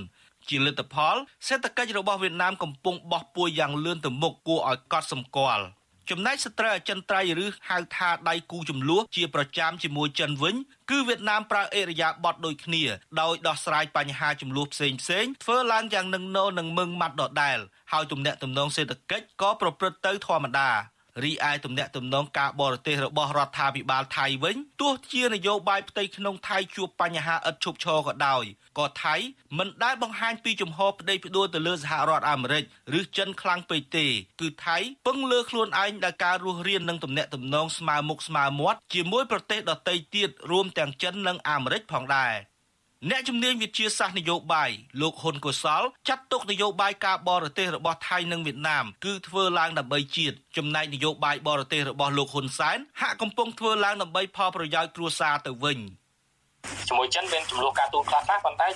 ជាលទ្ធផលសេដ្ឋកិច្ចរបស់វៀតណាមកំពុងបោះពួរយ៉ាងលឿនទៅមុខគួរឲ្យកត់សម្គាល់ ចំណែកស្ត្រីអចិន្ត្រៃយ៍ឬហៅថាដៃគូចំនួនជាប្រចាំជាមួយចិនវិញគឺវៀតណាមប្រើអេរយាប័តដូចគ្នាដោយដោះស្រាយបញ្ហាចំនួនផ្សេងផ្សេងធ្វើឡើងយ៉ាងនឹងណោនិងមឹងម៉ាត់ដដែលហើយទំនាក់ទំនងសេដ្ឋកិច្ចក៏ប្រព្រឹត្តទៅធម្មតា រីឯទំនាក់ទំនងការបរទេសរបស់រដ្ឋាភិបាលថៃវិញទោះជានយោបាយផ្ទៃក្នុងថៃជួបបញ្ហាឥតឈប់ឈរក៏ដោយក៏ថៃមិនដែលបង្ហាញពីជំហរប្តីផ្ដួលទៅលើសហរដ្ឋអាមេរិកឬចិនខ្លាំងពេកទេ គឺថៃពឹងលើខ្លួនឯងដោយការរស់រាននិងទំនាក់ទំនងស្មើមុខស្មើមាត់ជាមួយប្រទេសដទៃទៀតរួមទាំងចិននិងអាមេរិកផងដែរ អ្នកជំនាញវិទ្យាសាស្ត្រនយោបាយលោកហ៊ុនកុសលចាត់ទុកនយោបាយការបរទេសរបស់ថៃនិងវៀតណាមគឺធ្វើឡើងដើម្បីជាតិចំណែកនយោបាយបរទេសរបស់លោកហ៊ុនសែនហាក់កំពុងធ្វើឡើងដើម្បីផលប្រយោជន៍គ្រួសារទៅវិញ។ ជាមួយចិនមានចំនួនការទូតខ្លះខ្លះប៉ុន្តែ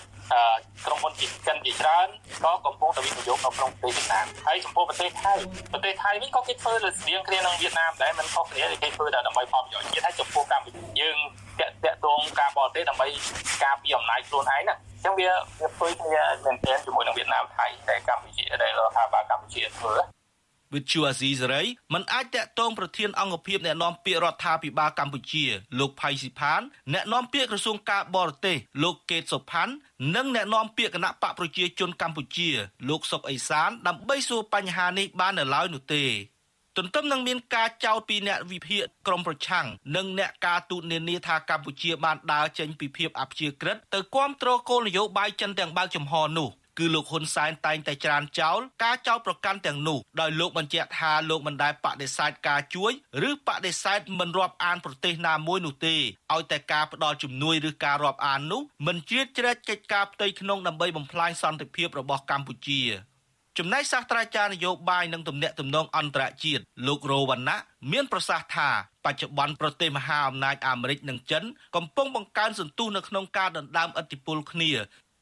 ក្រុមហ៊ុនជាចិនជាច្រើនក៏កំពុងតែវិនិយោគនៅក្នុងប្រទេសវៀតណាមហើយចំពោះប្រទេសថៃប្រទេសថៃវិញក៏គេធ្វើលើស្តៀងគ្នានឹងវៀតណាមដែរមិនខុសគ្នាគេធ្វើតែដើម្បីផលប្រយោជន៍ជាតិហើយចំពោះកម្ពុជាយើងតាក់តាក់ទងការបរទេសដើម្បីការពារអំណាចខ្លួនឯងណាអញ្ចឹងវាវាធ្វើគ្នាមែនទែនជាមួយនឹងវៀតណាមថៃតែកម្ពុជាដែលរដ្ឋាភិបាលកម្ពុជាធ្វើ វិទ្យុអាស៊ីសេរីមិនអាចតាក់ទងប្រធានអង្គភិបអ្នកណែនាំពាក្យរដ្ឋាភិបាលកម្ពុជាលោកផៃស៊ីផានអ្នកណែនាំពាក្យក្រសួងការបរទេសលោកកេតសុផាន់និងអ្នកណែនាំពាក្យគណៈបកប្រជាជនកម្ពុជា លោកសុកអេសានដើម្បីសួរបញ្ហានេះបាននៅឡើយនោះទេទន្ទឹមនឹងមានការចោទពីអ្នកវិភាគក្រមប្រឆាំងនិងអ្នកការទូតនានាថាកម្ពុជាបានដើរចេញពីភាពអព្យាក្រឹតទៅគ្រប់គ្រងគោលនយោបាយចិនទាំងបើកចំហនោះ គឺលោកហ៊ុនសែនតែងតែច្រានចោលការចោទប្រកាន់ទាំងនោះដោយលោកបញ្ជាក់ថាលោកមិនដែលបដិសេធការជួយឬបដិសេធមិនរាប់អានប្រទេសណាមួយនោះទេឲ្យតែការផ្ដល់ជំនួយឬការរាប់អាននោះមិនជ្រៀតជ្រែកកិច្ចការផ្ទៃក្នុងដើម្បីបំផ្លាញសន្តិភាពរបស់កម្ពុជាចំណែកសាស្ត្រាចារ្យនយោបាយនិងទំនាក់ទំនងអន្តរជាតិលោករោវណ្ណៈមានប្រសាសន៍ថាបច្ចុប្បន្នប្រទេសមហាអំណាចអាមេរិកនិងចិនកំពុងបង្កើនសន្ទុះនៅក្នុងការដណ្ដើមឥទ្ធិពលគ្នា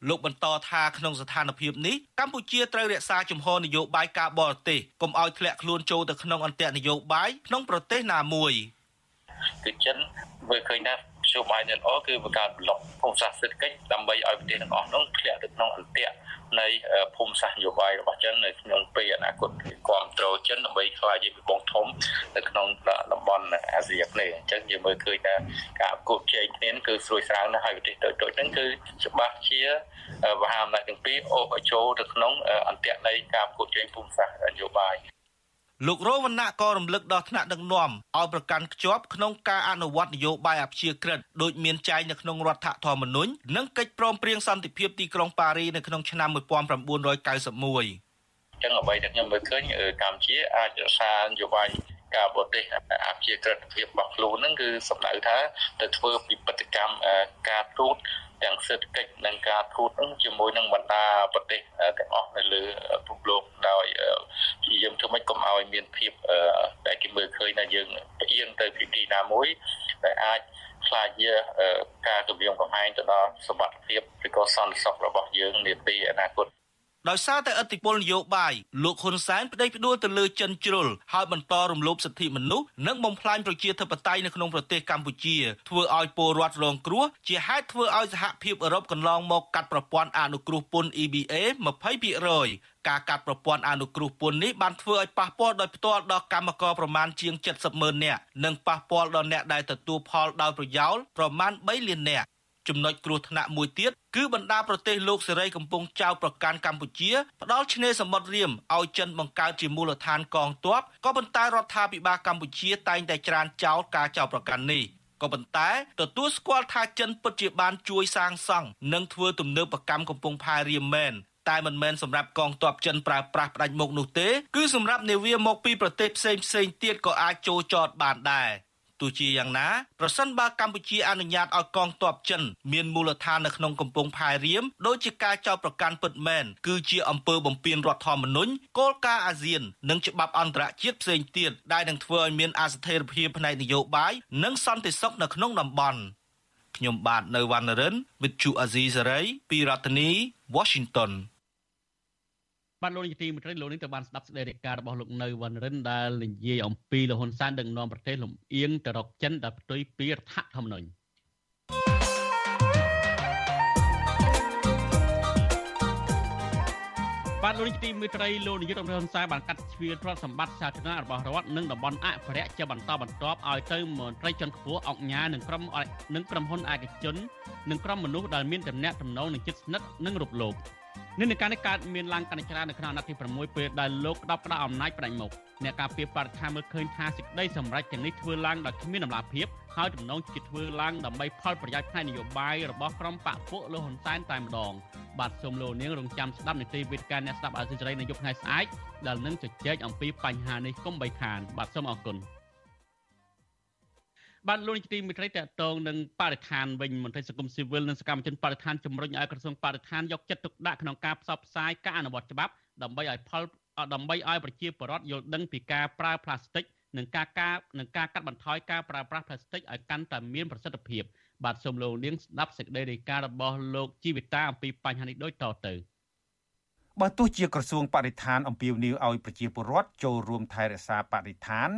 លោកបន្តថាក្នុងស្ថានភាពនេះកម្ពុជាត្រូវរក្សាជំហរនយោបាយការបរទេសកុំឲ្យធ្លាក់ខ្លួនចូលទៅក្នុងអន្តរនយោបាយក្នុងប្រទេសណាមួយគឺចិនមើលឃើញថាម ធ្យោបាយទាំងអស់គឺបង្កើតប្លុកភូមិសាស្ត្រសេដ្ឋកិច្ចដើម្បីឲ្យប្រទេសទាំងអស់នោះធ្លាក់ទៅក្នុងអន្ទាក់នៃភូមិសាស្ត្រនយោបាយរបស់ចិននៅក្នុងពេលអនាគតគ្រប់គ្រងចិនដើម្បីខ្លាយជាពិភពធំនៅក្នុងតំបន់អាស៊ីអាគ្នេយ៍អញ្ចឹងយើងមើលឃើញថាការគូតជែងគ្នាគឺស្រួយស្រាវណាស់ហើយប្រទេសតូចៗហ្នឹងគឺច្បាស់ជាមហាអំណាចទាំងពីរអូសចូលទៅក្នុងអន្ទាក់នៃការគូតជែងភូមិសាស្ត្រនយោបាយ លោករោវណ្ណៈក៏រំលឹកដល់ថ្នាក់ដឹកនាំឲ្យប្រកាន់ខ្ជាប់ក្នុងការអនុវត្តនយោបាយអព្យាក្រឹតដូចមានចែងនៅក្នុងរដ្ឋធម្មនុញ្ញនិងកិច្ចព្រមព្រៀងសន្តិភាពទីក្រុងប៉ារីនៅក្នុងឆ្នាំ1991ចឹងអ្វីដែលខ្ញុំមើលឃើញកម្ពុជាអាចរក្សានយោបាយការបរទេសអព្យាក្រឹតភាពរបស់ខ្លួនហ្នឹងគឺសំដៅថាទៅធ្វើពិពិធកម្មការទូត ទាំងសេដ្ឋកិច្ចនិងការធូតជាមួយនឹងបណ្ដាប្រទេសទាំងអស់នៅលើពិភពលោកដោយព្យាយាមធ្វើម៉េចកុំឲ្យមានភាពដែលគេមើលឃើញថាយើងផ្អៀងទៅពីទីណាមួយដែលអាចខ្លាចជាការគម្រាមកំហែងទៅដល់សមត្ថភាពឬក៏សន្តិសុខរបស់យើងនាពេលអនាគត ដោយសារតែឥទ្ធិពលនយោបាយលោកហ៊ុនសែនប្តេជ្ញាផ្ដួលទៅលើចិនជ្រុលហើយបន្តរំលោភសិទ្ធិមនុស្សនិងបំផ្លាញប្រជាធិបតេយ្យនៅក្នុងប្រទេសកម្ពុជាធ្វើឲ្យពលរដ្ឋរងគ្រោះជាហេតុធ្វើឲ្យសហភាពអឺរ៉ុបកន្លងមកកាត់ប្រព័ន្ធអនុគ្រោះពន្ធ EBA 20%ការកាត់ប្រព័ន្ធអនុគ្រោះពន្ធនេះបានធ្វើឲ្យប៉ះពាល់ដោយផ្ទាល់ដល់កម្មករប្រមាណជាង70ម៉ឺននាក់និងប៉ះពាល់ដល់អ្នកដែលទទួលផលដោយប្រយោលប្រមាណ3លាននាក់ ចំណុចគ្រោះថ្នាក់មួយទៀតគឺបណ្ដាប្រទេសលោកសេរីកំពុងចោទប្រកាន់កម្ពុជាផ្ដាល់ឆ្នេរសមុទ្ររៀមឲ្យចិនបង្កើតជាមូលដ្ឋានកងទ័ពក៏ប៉ុន្តែរដ្ឋាភិបាលកម្ពុជាតែងតែច្រានចោលការចោទប្រកាន់នេះក៏ប៉ុន្តែទទួលស្គាល់ថាចិនពិតជាបានជួយសាងសង់និងធ្វើទំនើបកម្មកំពង់ផែរៀមមែនតែមិនមែនសម្រាប់កងទ័ពចិនប្រើប្រាស់ផ្ដាច់មុខនោះទេគឺសម្រាប់នាវាមកពីប្រទេសផ្សេងផ្សេងទៀតក៏អាចចូលចតបានដែរ ទោះជាយ៉ាងណាប្រសិនបើកម្ពុជាអនុញ្ញាតឲ្យកងទ័ពចិនមានមូលដ្ឋាននៅក្នុងកំពង់ផែរៀមដោយជាការចោទប្រកាន់ពិតមែនគឺជាអំពើបំពានរដ្ឋធម្មនុញ្ញគោលការណ៍អាស៊ាន និងច្បាប់អន្តរជាតិផ្សេងទៀតដែលនឹងធ្វើឲ្យមានអស្ថិរភាពផ្នែកនយោបាយនិងសន្តិសុខនៅក្នុងតំបន់ខ្ញុំបាទនៅវណ្ណរិន with Chu Azizi Saray ពីរដ្ឋធានី Washington បាទលោកនាយទីមេត្រីលោកនេះទៅបានស្ដាប់សេចក្តីរាយការណ៍របស់លោកនៅវណ្ណរិនដែលនិយាយអំពីលហ៊ុនសែនដឹកនាំប្រទេសលំអៀងទៅរកចិនដែលផ្ទុយពីរដ្ឋធម្មនុញ្ញបាទលោកនាយទីមេត្រីលោកនាយករដ្ឋមន្ត្រីហ៊ុនសែនបានកាត់ជ្រឿទ្រព្យសម្បត្តិសាធារណៈរបស់រដ្ឋនិងតំបន់អភិរក្សជាបន្តបន្ទាប់ឲ្យទៅមន្ត្រីជាន់ខ្ពស់អង្គញានិងក្រុមនិងក្រុមហ៊ុនឯកជននិងក្រុមមនុស្សដែលមានតំណែងតំណងនឹងចិត្តស្និទ្ធនិងរូបលោក និន្នាការនេះកើតមានឡើងកាន់តែច្រើននៅក្នុងអាណត្តិទី6ពេលដែលលោកក្តាប់ក្តារអំណាចផ្ដាច់មុខអ្នកការពារបរិស្ថានមើលឃើញថាសេចក្តីសម្រេចទាំងនេះធ្វើឡើងដោយគ្មានដំណាភាពហើយទំនងជាធ្វើឡើងដើម្បីផលប្រយោជន៍ផ្នែកនយោបាយរបស់ក្រុមបកពួកលោកហ៊ុនសែនតែម្ដងបាទសូមលោកនាងរងចាំស្ដាប់នីតិវិទ្យាអ្នកស្ដាប់អាស៊ីសេរីនៅយប់ថ្ងៃស្អែកដែលនឹងជជែកអំពីបញ្ហានេះកុំបីខានបាទសូមអរគុណ បាទលោកនាយកទីមេត្រីតកតងនឹងបរិស្ថានវិញមន្ត្រីសង្គមស៊ីវិលនិងសកម្មជនបរិស្ថានជំរុញឲ្យក្រសួងបរិស្ថានយកចិត្តទុកដាក់ក្នុងការផ្សព្វផ្សាយការអនុវត្តច្បាប់ដើម្បីឲ្យផលដើម្បីឲ្យប្រជាពលរដ្ឋយល់ដឹងពីការប្រើផ្លាស្ទិកនិងការការនិងការកាត់បន្ថយការប្រើប្រាស់ផ្លាស្ទិកឲ្យកាន់តែមានប្រសិទ្ធភាពបាទសូមលោកនាងស្ដាប់សេចក្តីរាយការណ៍របស់លោកជីវិតាអំពីបញ្ហានេះដូចតទៅបើទោះជាក្រសួងបរិស្ថានអំពាវនាវឲ្យប្រជាពលរដ្ឋចូលរួមថែរក្សាបរិស្ថាន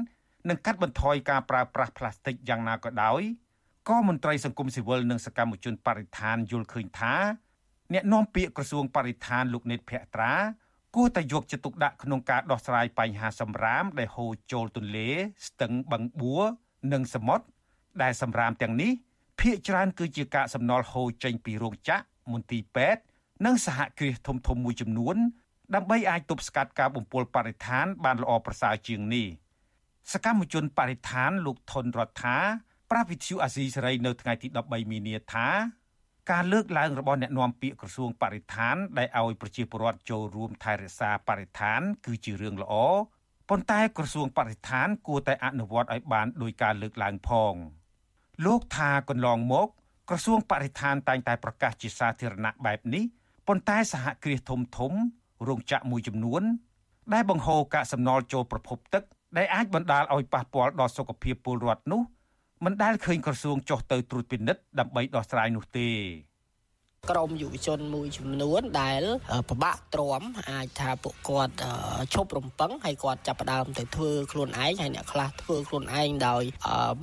និងកាត់បន្ថយការប្រើប្រាស់ផ្លាស្ទិកយ៉ាងណាក៏ដោយក៏មន្ត្រីសង្គមស៊ីវិលនិងសកម្មជនបរិស្ថានយល់ឃើញថាអ្នកនាំពាក្យក្រសួងបរិស្ថានលោកនេតភក្ត្រាគួរតែយកចិត្តទុកដាក់ក្នុងការដោះស្រាយបញ្ហាសម្រាមដែលហូរចូលទន្លេ ស្ទឹងបឹងបួរនិងសមុទ្រដែលសម្រាមទាំងនេះភាគច្រើនគឺជាកាកសំណល់ហូរចេញពីរោងចក្រមន្ទីរពេទ្យនិងសហគ្រាសធំៗមួយចំនួន ដើម្បីអាចទប់ស្កាត់ការបំពុលបរិស្ថានបានល្អប្រសើរជាងនេះ។ សកម្មជនបរិស្ថានលោកថនរដ្ឋាប្រាវិទ្យុអាស៊ីសេរីនៅថ្ងៃទី13មីនាថាការលើកឡើងរបស់អ្នកនាំពាក្យក្រសួងបរិស្ថានដែលឲ្យប្រជាពលរដ្ឋចូលរួមថែរក្សាបរិស្ថាន គឺជារឿងល្អប៉ុន្តែក្រសួងបរិស្ថានគួរតែអនុវត្តឲ្យបានដោយការលើកឡើងផង លោកថាកន្លងមក ក្រសួងបរិស្ថានតែងតែប្រកាសជាសាធារណៈបែបនេះប៉ុន្តែសហគ្រាសធំធំរោងចក្រមួយចំនួន ដែលបង្ហូរកាកសំណល់ចូលប្រភពទឹក ដែលអាចបណ្ដាលឲ្យប៉ះពាល់ដល់សុខភាពពលរដ្ឋនោះមិនដែលឃើញក្រសួងចុះទៅត្រួតពិនិត្យដើម្បីដោះស្រាយនោះទេ ក្រមយុវជនមួយចំនួនដែលពិបាកទ្រាំអាចថាពួកគាត់ឈប់រំពឹងហើយគាត់ចាប់ផ្ដើមទៅធ្វើខ្លួនឯងហើយអ្នកខ្លះធ្វើខ្លួនឯងដោយ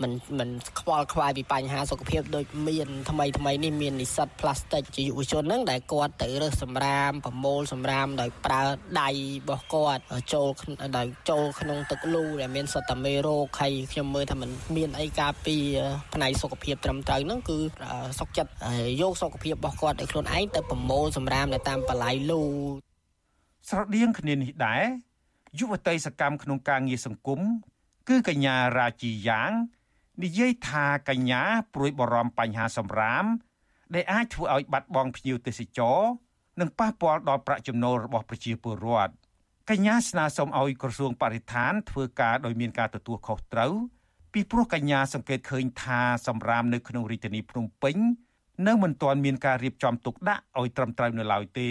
មិនមិនខ្វល់ខ្វាយពីបញ្ហាសុខភាពដូចមានថ្មីថ្មីនេះមាននិស្សិតផ្លាស្ទិកជាយុវជនហ្នឹងដែលគាត់ទៅរើសសម្រាមប្រមូលសម្រាមដោយប្រើដៃរបស់គាត់ចូលដោយចូលក្នុងទឹកលូដែលមានសត្វតាមេរោគហើយខ្ញុំមើលថាมันមានអីការពីផ្នែកសុខភាពត្រឹមត្រូវហ្នឹងគឺសុខចិត្តយកសុខភាពរបស់គាត់គាត់ឲ្យខ្លួនឯងទៅប្រមូលសម្រាមនៅតាមបល័យលូស្រដៀងគ្នានេះដែរយុវតីសកម្មក្នុងការងារសង្គមគឺកញ្ញារាជីយ៉ាង និយាយថាកញ្ញាព្រួយបារម្ភបញ្ហាសម្រាម ដែលអាចធ្វើឲ្យបាត់បង់ភ្ញៀវទេសចរនិងប៉ះពាល់ដល់ប្រាក់ចំណូលរបស់ប្រជាពលរដ្ឋកញ្ញាស្នើសុំឲ្យក្រសួងបរិស្ថាន ធ្វើការដោយមានការទទួលខុសត្រូវពីព្រោះកញ្ញាសង្កេតឃើញថាសម្រាមនៅក្នុងរាជធានីភ្នំពេញ នៅមិនទាន់មានការរៀបចំទុកដាក់ឲ្យត្រឹមត្រូវនៅឡើយទេ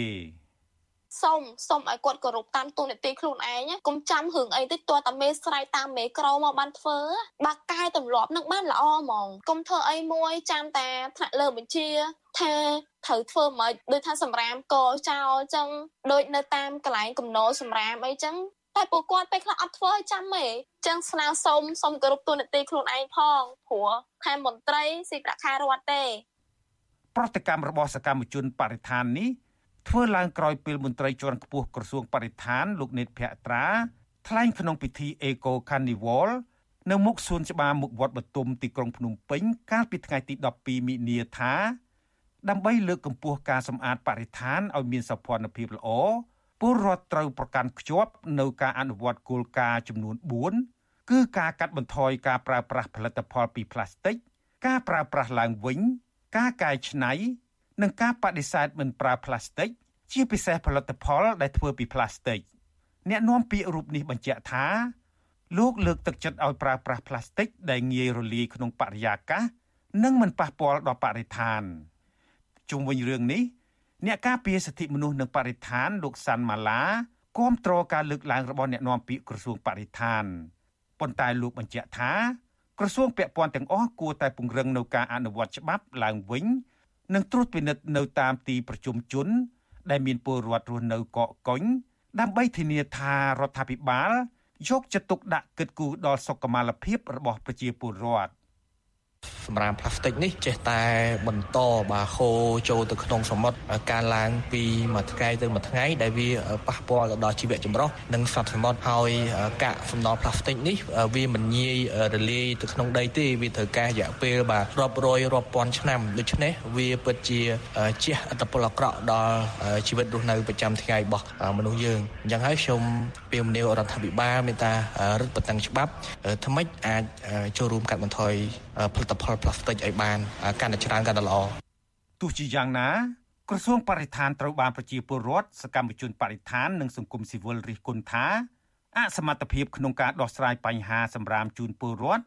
សុំសុំឲ្យគាត់គោរពតាមទូនាទីខ្លួនឯងកុំចាំរឿងអីតិចទាល់តែមេស្រ័យតាមមេក្រមកបានធ្វើបាក់កែទម្លាប់នឹងបានល្អហ្មងកុំធ្វើអីមួយចាំតែថ្នាក់លើបញ្ជាថាត្រូវធ្វើមកដូចថាសម្រាមកចោលអញ្ចឹងដូចនៅតាមកន្លែងកំណោសម្រាមអីចឹងតែពួកគាត់ពេលខ្លះអត់ធ្វើឲ្យចាំទេអញ្ចឹងស្នើសុំសុំគោរពទូនាទីខ្លួនឯងផងព្រោះខេមមន្ត្រីស៊ីប្រាក់ខែរដ្ឋទេ ប្រតិកម្មរបស់សកម្មជនបរិស្ថាននេះធ្វើឡើងក្រោយពេលមន្ត្រីជាន់ខ្ពស់ក្រសួងបរិស្ថានលោកនេតភក្ត្រាថ្លែងក្នុងពិធី Eco Carnival នៅមុខសួនច្បារមុខវត្តបទុមទីក្រុងភ្នំពេញកាលពីថ្ងៃទី12មិនិនាថាដើម្បីលើកកម្ពស់ការសម្អាតបរិស្ថានឲ្យមានសោភ័ណភាពល្អពលរដ្ឋត្រូវប្រកាន់ខ្ជាប់នៅការអនុវត្តគោលការណ៍ចំនួន4គឺការកាត់បន្ថយការប្រើប្រាស់ផលិតផលពីផ្លាស្ទិកការប្រើប្រាស់ឡើងវិញ ការកែច្នៃនិងការបដិសេធមិនប្រើផ្លាស្ទិកជាពិសេសផលិតផលដែលធ្វើពីផ្លាស្ទិកអ្នកនាំពាក្យរូបនេះបញ្ជាក់ថាលោកលើកទឹកចិត្តឲ្យប្រើប្រាស់ផ្លាស្ទិកដែលងាយរលាយក្នុងបរិយាកាសនិងមិនប៉ះពាល់ដល់បរិស្ថានជុំវិញរឿងនេះអ្នកការពារសិទ្ធិមនុស្សនិងបរិស្ថានលោកសាន់ម៉ាឡាគាំទ្រការលើកឡើងរបស់អ្នកនាំពាក្យក្រសួងបរិស្ថានប៉ុន្តែលោកបញ្ជាក់ថា ក្រសួងពាក់ព័ន្ធទាំងអស់គួរតែពង្រឹងនៅការអនុវត្តច្បាប់ឡើងវិញនិងត្រួតពិនិត្យនៅតាមទីប្រជុំជន ដែលមានពលរដ្ឋរស់នៅកកកុញដើម្បីធានាថារដ្ឋាភិបាលយកចិត្តទុកដាក់គិតគូរដល់សុខុមាលភាពរបស់ប្រជាពលរដ្ឋ សម្រាមផ្លាស្ទិកនេះចេះតែបន្តបាទហូរចូលទៅក្នុងសមុទ្រការឡើងពីមួយថ្ងៃទៅមួយថ្ងៃដែលវាប៉ះពាល់ទៅដល់ជីវៈចម្រុះនិងសត្វសមុទ្រហើយកាកសំណល់ផ្លាស្ទិកនេះវាមិនងាយរលាយទៅក្នុងដីទេវាត្រូវការរយៈពេលបាទរាប់រយរាប់ពាន់ឆ្នាំដូច្នេះវាពិតជាជះឥទ្ធិពលអាក្រក់ដល់ជីវិតរស់នៅប្រចាំថ្ងៃរបស់មនុស្សយើងអញ្ចឹងហើយខ្ញុំពីមនីរដ្ឋាភិបាលមេត្តារឹតបន្តឹងច្បាប់ថ្មិចអាចចូលរួមកាត់បន្ថយផលិតផលផ្លាស្ទិកឲ្យបានកាន់តែច្រើនកាន់តែល្អទោះជាយ៉ាងណាក្រសួងបរិស្ថានត្រូវបានប្រជាពលរដ្ឋសកម្មជនបរិស្ថាននិងសង្គមស៊ីវិលរិះគន់ថាអសមត្ថភាពក្នុងការដោះស្រាយបញ្ហាសម្រាមជូនពលរដ្ឋ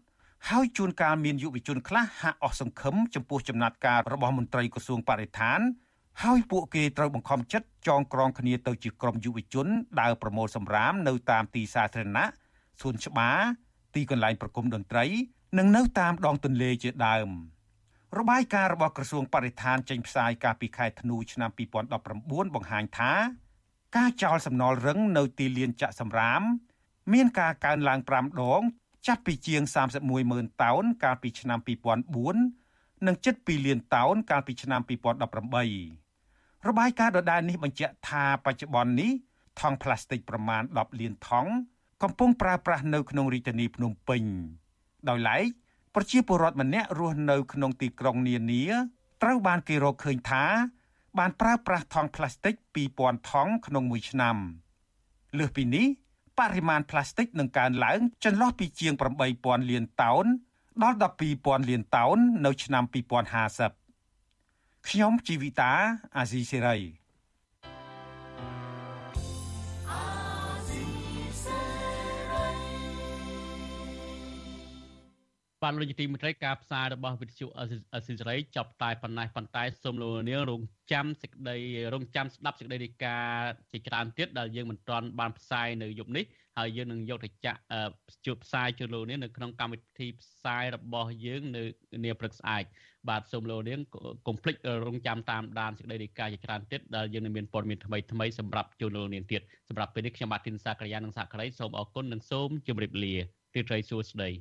ហើយជួនកាលមានយុវជនខ្លះហាក់អស់សង្ឃឹមចំពោះចំណាត់ការរបស់មន្ត្រីក្រសួងបរិស្ថានហើយពួកគេត្រូវបង្ខំចិត្តចងក្រងគ្នាទៅជាក្រុមយុវជនដើរប្រមូលសម្រាមនៅតាមទីសាធារណៈសួនច្បារទីកន្លែងប្រគំតន្ត្រី និងនៅតាមដងទន្លេជាដើមរបាយការណ៍របស់ក្រសួងបរិស្ថានចេញផ្សាយកាលពីខែធ្នូឆ្នាំ2019បង្ហាញថាការចោលសំណល់រឹងនៅទីលានចាក់សំរាម មានការកើនឡើង5ដង ចាប់ពីជាង31ម៉ឺនតោនកាលពីឆ្នាំ2004និងជិត2លានតោនកាលពីឆ្នាំ2018របាយការណ៍ដដែលនេះបញ្ជាក់ថាបច្ចុប្បន្ននេះថង់ប្លាស្ទិកប្រមាណ10លានថង់កំពុងប្រើប្រាស់នៅក្នុងរាជធានីភ្នំពេញ ដោយឡែកប្រជាពលរដ្ឋម្នាក់រស់នៅក្នុងទីក្រុងនានាត្រូវបានគេរកឃើញថា បានប្រើប្រាស់ថង់ប្លាស្ទិក2000ថង់ក្នុងមួយឆ្នាំលើសពីនេះបរិមាណប្លាស្ទិកនឹងកើនឡើងចន្លោះពីជាង8000លានតោនដល់12000លានតោននៅឆ្នាំ2050ខ្ញុំជីវិតាអាស៊ីសេរី បានលោកទីមន្ត្រីការផ្សាយរបស់វិទ្យុអសិរ័យចប់តែប៉ុណ្ណេះប៉ុន្តែសូមលោកនាងរងចាំសេចក្តីរងចាំស្ដាប់សេចក្តីរាយការណ៍ជាច្រើនទៀតដែលយើងមិនទាន់បានផ្សាយនៅយប់នេះហើយយើងនឹងយកទៅចាក់ជួបផ្សាយជូនលោកនាងនៅក្នុងកម្មវិធីផ្សាយរបស់យើងនៅនាព្រឹកស្អែកបាទសូមលោកនាងកុំភ្លេចរងចាំតាមដានសេចក្តីរាយការណ៍ជាច្រើនទៀតដែលយើងនឹងមានព័ត៌មានថ្មីថ្មីសម្រាប់ជូនលោកនាងទៀតសម្រាប់ពេលនេះខ្ញុំបាទធីនសាករិយានិងសាករិយសូមអរគុណនិងសូមជម្រាបលារីត្រីសួស្តី